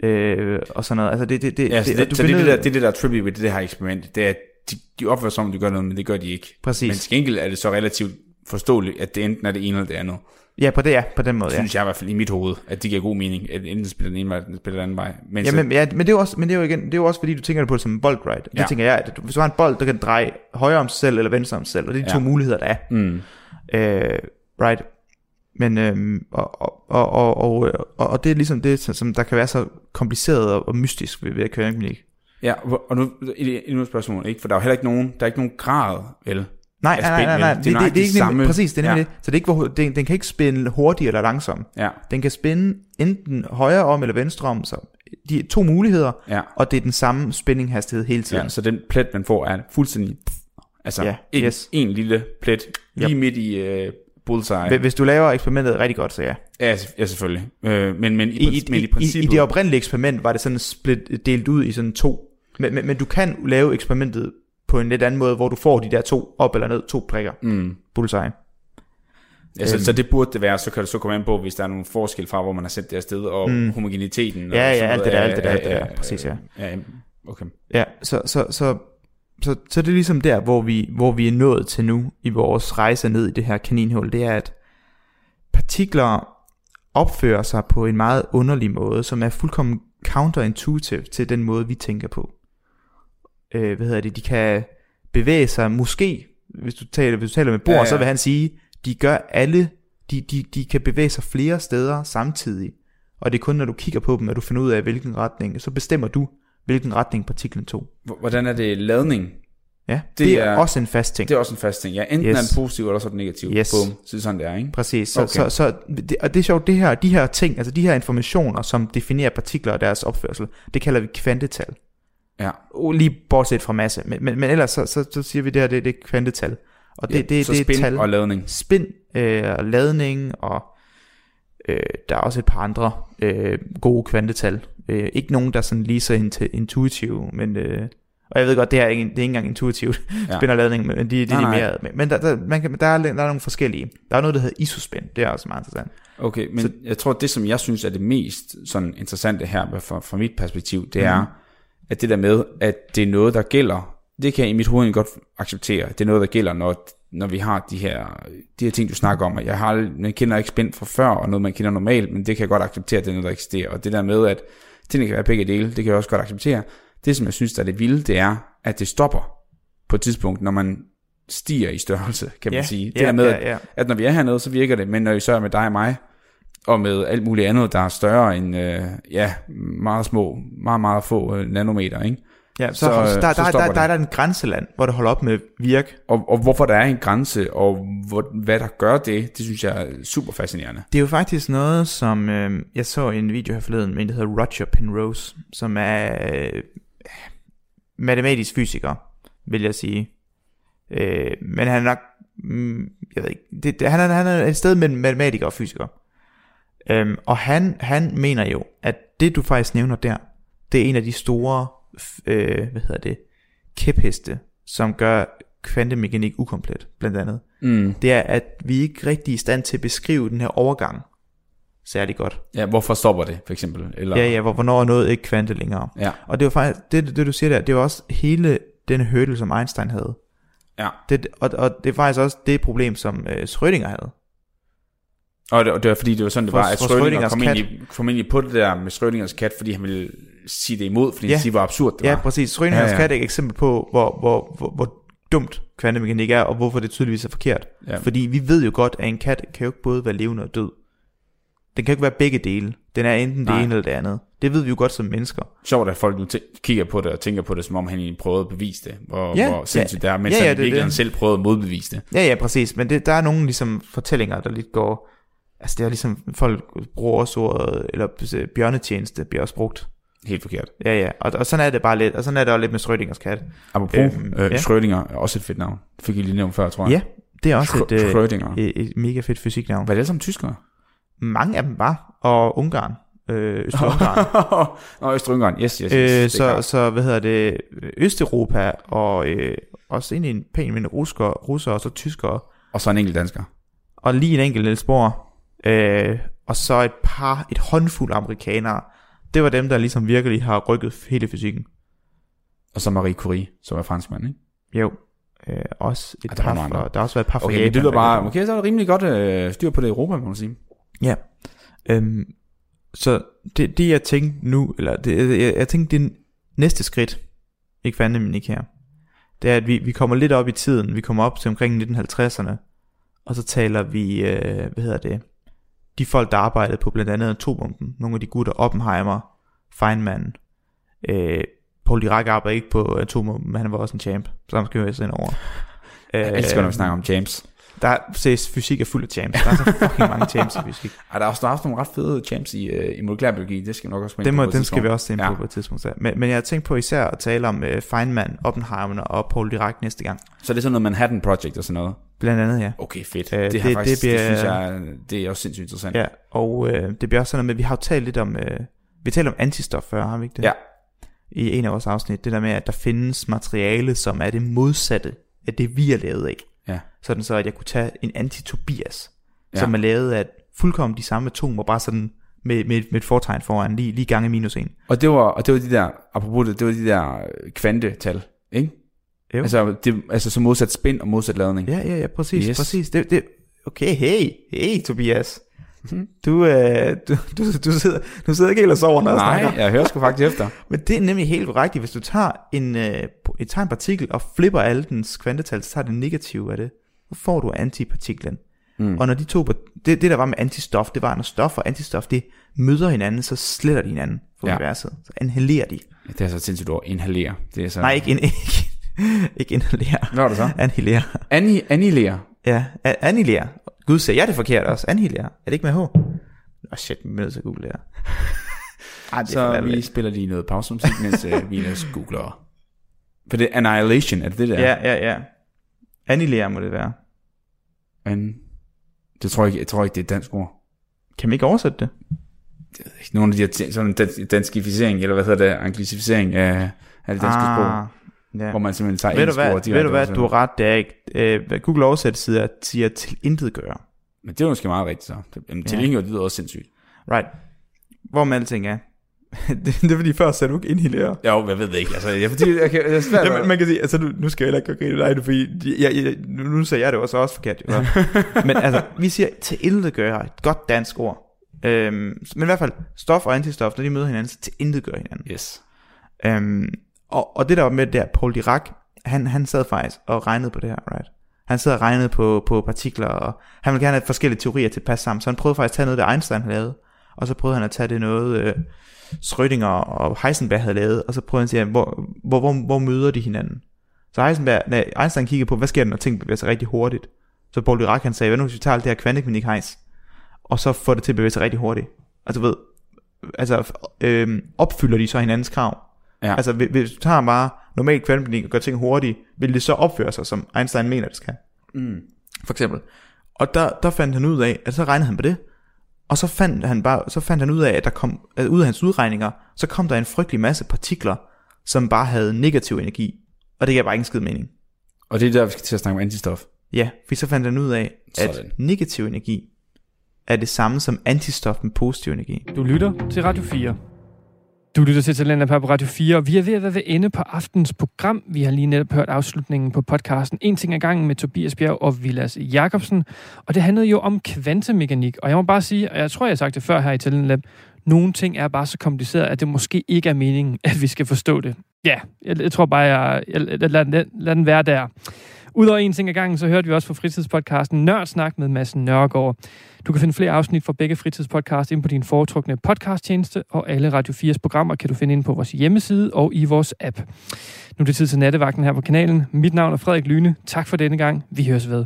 Øh, og sådan noget. Altså det, det, det, Ja, så det, du så det, det, der, det det, der er trippy ved det her eksperiment. Det er, at de, de opfører sig som, om de gør noget, men det gør de ikke. Præcis. Men til gengæld er det så relativt forståeligt, at det enten er det ene eller det andet. Ja, på det, ja, på den måde, Det ja. synes jeg i hvert fald i mit hoved, at det giver god mening, at enten spiller den ene vej, eller spiller den anden vej. Men Ja, men, ja, men det er jo også, men det er jo igen, det er jo også fordi du tænker på det som en bold, right? Det Ja. tænker jeg, at hvis du har en bold, der kan dreje højre om sig selv eller venstre om sig selv, og det er de Ja. to muligheder, der er. mm, Øh, right? Men, øhm, og, og, og, og, og, og, det er ligesom det, som der kan være så kompliceret og, og mystisk ved, ved at køre en ja, og nu endnu et spørgsmål, ikke? For der er jo heller ikke nogen, der er ikke nogen grad, vel? Nej, nej, nej, nej? Det, det, det, det er ikke samme- nemlig, præcis, det er nemlig ja. det. Så det er ikke, hvor, den, den kan ikke spænde hurtigt eller langsomt. Ja, Den kan spænde enten højre om eller venstre om, så de er to muligheder, ja. og det er den samme spændinghastighed hele tiden. ja. Så den plet, man får, er fuldstændig... Altså, Ja, en, yes. en lille plet lige Yep. midt i uh, bullseye. Hvis- du laver eksperimentet rigtig godt, så ja. Ja, ja selvfølgelig. Øh, men, men, i, I, i, men i, i, i, princippet... I det oprindelige eksperiment var det sådan split, delt ud i sådan to. Men, men, men du kan lave eksperimentet på en lidt anden måde, hvor du får de der to op eller ned, to prikker. mm, Bullseye. altså, Øhm. så det burde det være, så kan det så komme an på, hvis der er nogle forskel fra, hvor man har sendt det afsted, og mm. homogeniteten. Ja, og ja, sådan alt det der, alt det der, alt det der. Præcis, ja. Ja, okay. Ja, så, så, så, så, så det er ligesom der, hvor vi, hvor vi er nået til nu i vores rejse ned i det her kaninhul, det er, at partikler opfører sig på en meget underlig måde, som er fuldkommen counterintuitive til den måde, vi tænker på. Øh, hvad hedder det? De kan bevæge sig, måske, hvis du taler, hvis du taler med Bor, Ja, ja, så vil han sige, de gør alle, de, de, de kan bevæge sig flere steder samtidig. Og det er kun, når du kigger på dem, at du finder ud af, hvilken retning, så bestemmer du, hvilken retning partiklen tog. Hvordan er det ladning? Ja, det, Det er, er- også en fast ting. Det er også en fast ting. Ja, enten Yes. er den positiv, eller så er den negativ. Yes. Bum, så er det sådan, det er, ikke? Præcis. Så, okay. så, så det, og det er sjovt, det her, de her ting, altså de her informationer, som definerer partikler og deres opførsel, det kalder vi kvantetal. Ja. Lige bortset fra masse. Men, men, men ellers så, så, så siger vi det her, det, det er kvantetal. Og det, ja, det, så det er spin tal. og ladning. Spin, øh, og ladning, og øh, der er også et par andre øh, gode kvantetal. Øh, ikke nogen, der er sådan lige så int- intuitive, men... Øh, og jeg ved godt, det her er ikke, det er ikke engang intuitivt, Ja. spin og ladning, men de, de, Nej, de er nej. mere... Men, der, der, man kan, der, er, der er nogle forskellige. Der er noget, der hedder isospin, det er også meget interessant. Okay, men så, jeg tror, det som jeg synes er det mest sådan interessante her fra, fra mit perspektiv, det er, at det der med, at det er noget, der gælder, det kan jeg i mit hoved godt acceptere. Det er noget, der gælder, når, når vi har de her, de her ting, du snakker om. Jeg, har, jeg kender ikke spændt fra før, og noget, man kender normalt, men det kan jeg godt acceptere, at det er noget, der eksisterer. Og det der med, at tingene kan være begge dele, det kan jeg også godt acceptere. Det, som jeg synes, der er det vilde, det er, at det stopper på et tidspunkt, når man stiger i størrelse, kan man Ja, sige. Det ja, der med, ja, at ja. at når vi er hernede, så virker det, men når vi så er med dig og mig, og med alt muligt andet, der er større end, øh, ja, meget små, meget, meget få øh, nanometer, ikke? Ja, så, Så, så, øh, der, så der, der, der er der en grænseland, hvor det holder op med virke. Og, og hvorfor der er en grænse, og hvor, hvad der gør det, det synes jeg er super fascinerende. Det er jo faktisk noget, som øh, jeg så i en video her forleden med en, der hedder Roger Penrose, som er øh, matematisk fysiker, vil jeg sige. Øh, men han er nok, mm, jeg ved ikke, det, det, han, er, han er et sted mellem matematiker og fysiker. Øhm, og han, han mener jo, at det du faktisk nævner der, det er en af de store, øh, hvad hedder det, kæpheste, som gør kvantemekanik ukomplet, blandt andet. Mm. Det er, at vi ikke rigtig er i stand til at beskrive den her overgang særlig godt. Ja, hvorfor stopper det, for eksempel? Eller, Ja, ja, hvor, hvornår er noget ikke kvante længere. ja. Og det var faktisk, det, det du siger der, det var også hele den hurdle, som Einstein havde. Ja. Det, og, og det er faktisk også det problem, som øh, Schrödinger havde. Og det, og det var fordi, det var sådan, det For- var, at Schrödingers kom, ind i, kom ind i på det der med Schrödingers kat, fordi han ville sige det imod, fordi Ja. ja. det var absurd, det Ja, var. præcis. Schrödingers Ja, ja, ja. ja. kat er et eksempel på, hvor, hvor, hvor, hvor dumt kvantemekanik er, og hvorfor det tydeligvis er forkert. Ja. Ja. Fordi vi ved jo godt, at en kat kan jo ikke både være levende og død. Den kan jo ikke være begge dele. Den er enten det Nej. ene eller det andet. Det ved vi jo godt som mennesker. Sjovt, at folk nu kigger på det og tænker på det, som om han egentlig prøvede at bevise det, hvor, Ja, hvor sindssygt det er, mens ja, ja, ja, han det virkelig det. selv prøvede at modbevise det. Ja, ja, præcis. Men det, der er nogle ligesom fortællinger, der lidt går... Altså det er ligesom, folk bruger også ordet, eller øh, bjørnetjeneste bliver også brugt. Helt forkert. Ja, ja, og, og sådan er det bare lidt, og sådan er det også lidt med Schrödingers kat. Apropos, Øhm, øh, ja. Schrödinger er også et fedt navn. Det fik I lige nævnt før, tror jeg. Ja, det er også et, øh, Schrödinger. et, et mega fedt fysiknavn. Var det alle sammen tyskere? Mange af dem var, og Ungarn, øh, Øst-Ungarn. Nå, Østrig-Ungarn. Yes, yes, yes. øh, så, så, hvad hedder det, Østeuropa, og øh, også egentlig en pæn mængde rusker, russere, og så tyskere, Og så en enkelt dansker. og lige en enkelt Niels Bohr, øh, og så et par, et håndfuld amerikanere. Det var dem, der ligesom virkelig har rykket hele fysikken. Og så Marie Curie, som er franskmand, ikke? Jo, øh, også et Ah, der par fra, der har også været et par fra Okay, Japan. det lyder der bare... Okay, så er der rimelig godt øh, styr på det i Europa, må man sige. Ja. Øhm, så det, det jeg tænkte nu, eller det, jeg, jeg tænkte det næste skridt, ikke kvantemekanik her, det er at vi, vi kommer lidt op i tiden, vi kommer op til omkring 1950'erne, og så taler vi, øh, hvad hedder det, de folk der arbejdede på blandt andet atombomben, nogle af de gutter, Oppenheimer, Feynman, øh, Paul Dirac arbejdede ikke på atombomben, men han var også en champ, så ham skal vi ind over. Jeg elsker, når vi snakker om James. Der ses fysik er fuld af champs. Der er så fucking mange champs i fysik. Ej, der er også, der er også nogle ret fede champs i, øh, i molekylærbiologi. Det skal vi nok også ind må, på på dem skal vi også se Ja. på på et tidspunkt. Så. Men, men jeg har tænkt på især at tale om uh, Feynman, Oppenheimer og Paul Dirac næste gang. Så det er sådan noget Manhattan Project og sådan noget. Blandt andet, ja. Okay, fedt. Øh, det, det, faktisk, det, bliver- det, synes jeg, det er også sindssygt interessant. Ja, og uh, det bliver også sådan noget med, vi har jo talt lidt om, uh, vi talte om antistof før, har vi ikke det? Ja. I en af vores afsnit, det der med, at der findes materiale, som er det modsatte af det, vi er lavet af. Sådan så, at jeg kunne tage en anti-Tobias, Ja. som er lavet af fuldkommen de samme atomer, bare sådan med, med, med et fortegn foran, lige, lige gange minus en. Og det var, og det var de der, apropos det, det var de der øh, kvantetal, ikke? Jo. Altså, det, altså så modsat spin og modsat ladning. Ja, ja, ja, præcis, Yes. præcis. Det, det, okay, hey, hey Tobias. Du, øh, du, du, du, sidder, du sidder ikke helt og sover, når jeg Nej, snakker. jeg hører sgu faktisk efter. Men det er nemlig helt korrekt. Hvis du tager en, øh, tager en partikel og flipper alle dens kvantetal, så tager det negative af det. Så får du antipartiklen. Mm. Og når de to, det, det der var med antistof, det var, når stof og antistof, det møder hinanden, så sletter de hinanden fra Ja. universet. Så inhalerer de. Det er så sindssygt ord, inhalere. Det er så... Nej, ikke, in, ikke, ikke inhalere. Hvad var det så? Annihilere. Ani, annihilere. Ja, annihilere. Gud, siger jeg det forkert også? Annihilere. Er det ikke med H? Åh oh, shit, vi er nødt til at google det her. Ej, det Så vi spiller lige noget pausemusik, mens uh, vi ellers googler. For det er annihilation, er det det der? Ja, ja, ja. Annihilere må det være. Men det tror jeg, ikke, jeg tror ikke, det er et dansk ord. Kan vi ikke oversætte det? Nogle af de her ting, sådan en dans- danskificering, eller hvad hedder det, anglicificering af, af det danske ah. sprog, ja. hvor man simpelthen tager Ved du ord hvad, direkte ved du hvad, oversætter. du har ret, det er ikke. Øh, Google oversættelse siger til intet gøre. Men det er jo måske meget rigtigt så. Det- Jamen, til Ja. det lyder også sindssygt. Right. Hvor med alting er. det, det er fordi før sagde du ikke inhalere. Jo, jeg ved det ikke. Altså, jeg, fordi, jeg, jeg er svært, Ja, man, kan sige, altså nu, nu skal jeg heller ikke gøre grine dig, fordi jeg, jeg, nu, nu sagde jeg det også, også forkert. Jo. men altså, vi siger til intet gøre, et godt dansk ord. Øhm, men i hvert fald, stof og antistof, når de møder hinanden, så til intet gør hinanden. Yes. Øhm, og, og det der var med det der, Paul Dirac, han, han sad faktisk og regnede på det her, right? Han sad og regnede på, på partikler, og han ville gerne have forskellige teorier til at passe sammen, så han prøvede faktisk at tage noget, der Einstein havde lavet, og så prøvede han at tage det noget, øh, Schrödinger og Heisenberg havde lavet, og så prøvede han at sige, hvor, hvor, hvor, hvor møder de hinanden? Så Heisenberg, nej, Einstein kiggede på, hvad sker der, når ting bevæger sig rigtig hurtigt? Så Paul Dirac, han sagde, hvad nu hvis vi tager alt det her kvantemekanik hejs, og så får det til at bevæge sig rigtig hurtigt? Altså ved, altså øh, opfylder de så hinandens krav? Ja. Altså hvis, du tager bare normal kvantemekanik og gør ting hurtigt, vil det så opføre sig, som Einstein mener, det skal? Mm. For eksempel. Og der, der fandt han ud af, at så regnede han på det, og så fandt han bare, så fandt han ud af, at der kom, at ud af hans udregninger, så kom der en frygtelig masse partikler, som bare havde negativ energi. Og det gav bare ingen skid mening. Og det er der, vi skal til at snakke om antistof. Ja, for så fandt han ud af, at Sådan. negativ energi er det samme som antistof med positiv energi. Du lytter til Radio 4. Du lytter til Talenter på Radio 4, og vi er ved at være ved ende på aftens program. Vi har lige netop hørt afslutningen på podcasten En ting ad gangen med Tobias Bjerg og Vilas Jakobsen. Og det handlede jo om kvantemekanik. Og jeg må bare sige, og jeg tror, jeg har sagt det før her i Talent nogle ting er bare så kompliceret, at det måske ikke er meningen, at vi skal forstå det. Ja, jeg, jeg tror bare, jeg, jeg, jeg lad, den, lad den være der. Udover en ting ad gangen, så hørte vi også fra fritidspodcasten Nørdsnak med Mads Nørgaard. Du kan finde flere afsnit fra begge fritidspodcast ind på din foretrukne podcasttjeneste, og alle Radio 4's programmer kan du finde ind på vores hjemmeside og i vores app. Nu er det tid til nattevagten her på kanalen. Mit navn er Frederik Lyne. Tak for denne gang. Vi høres ved.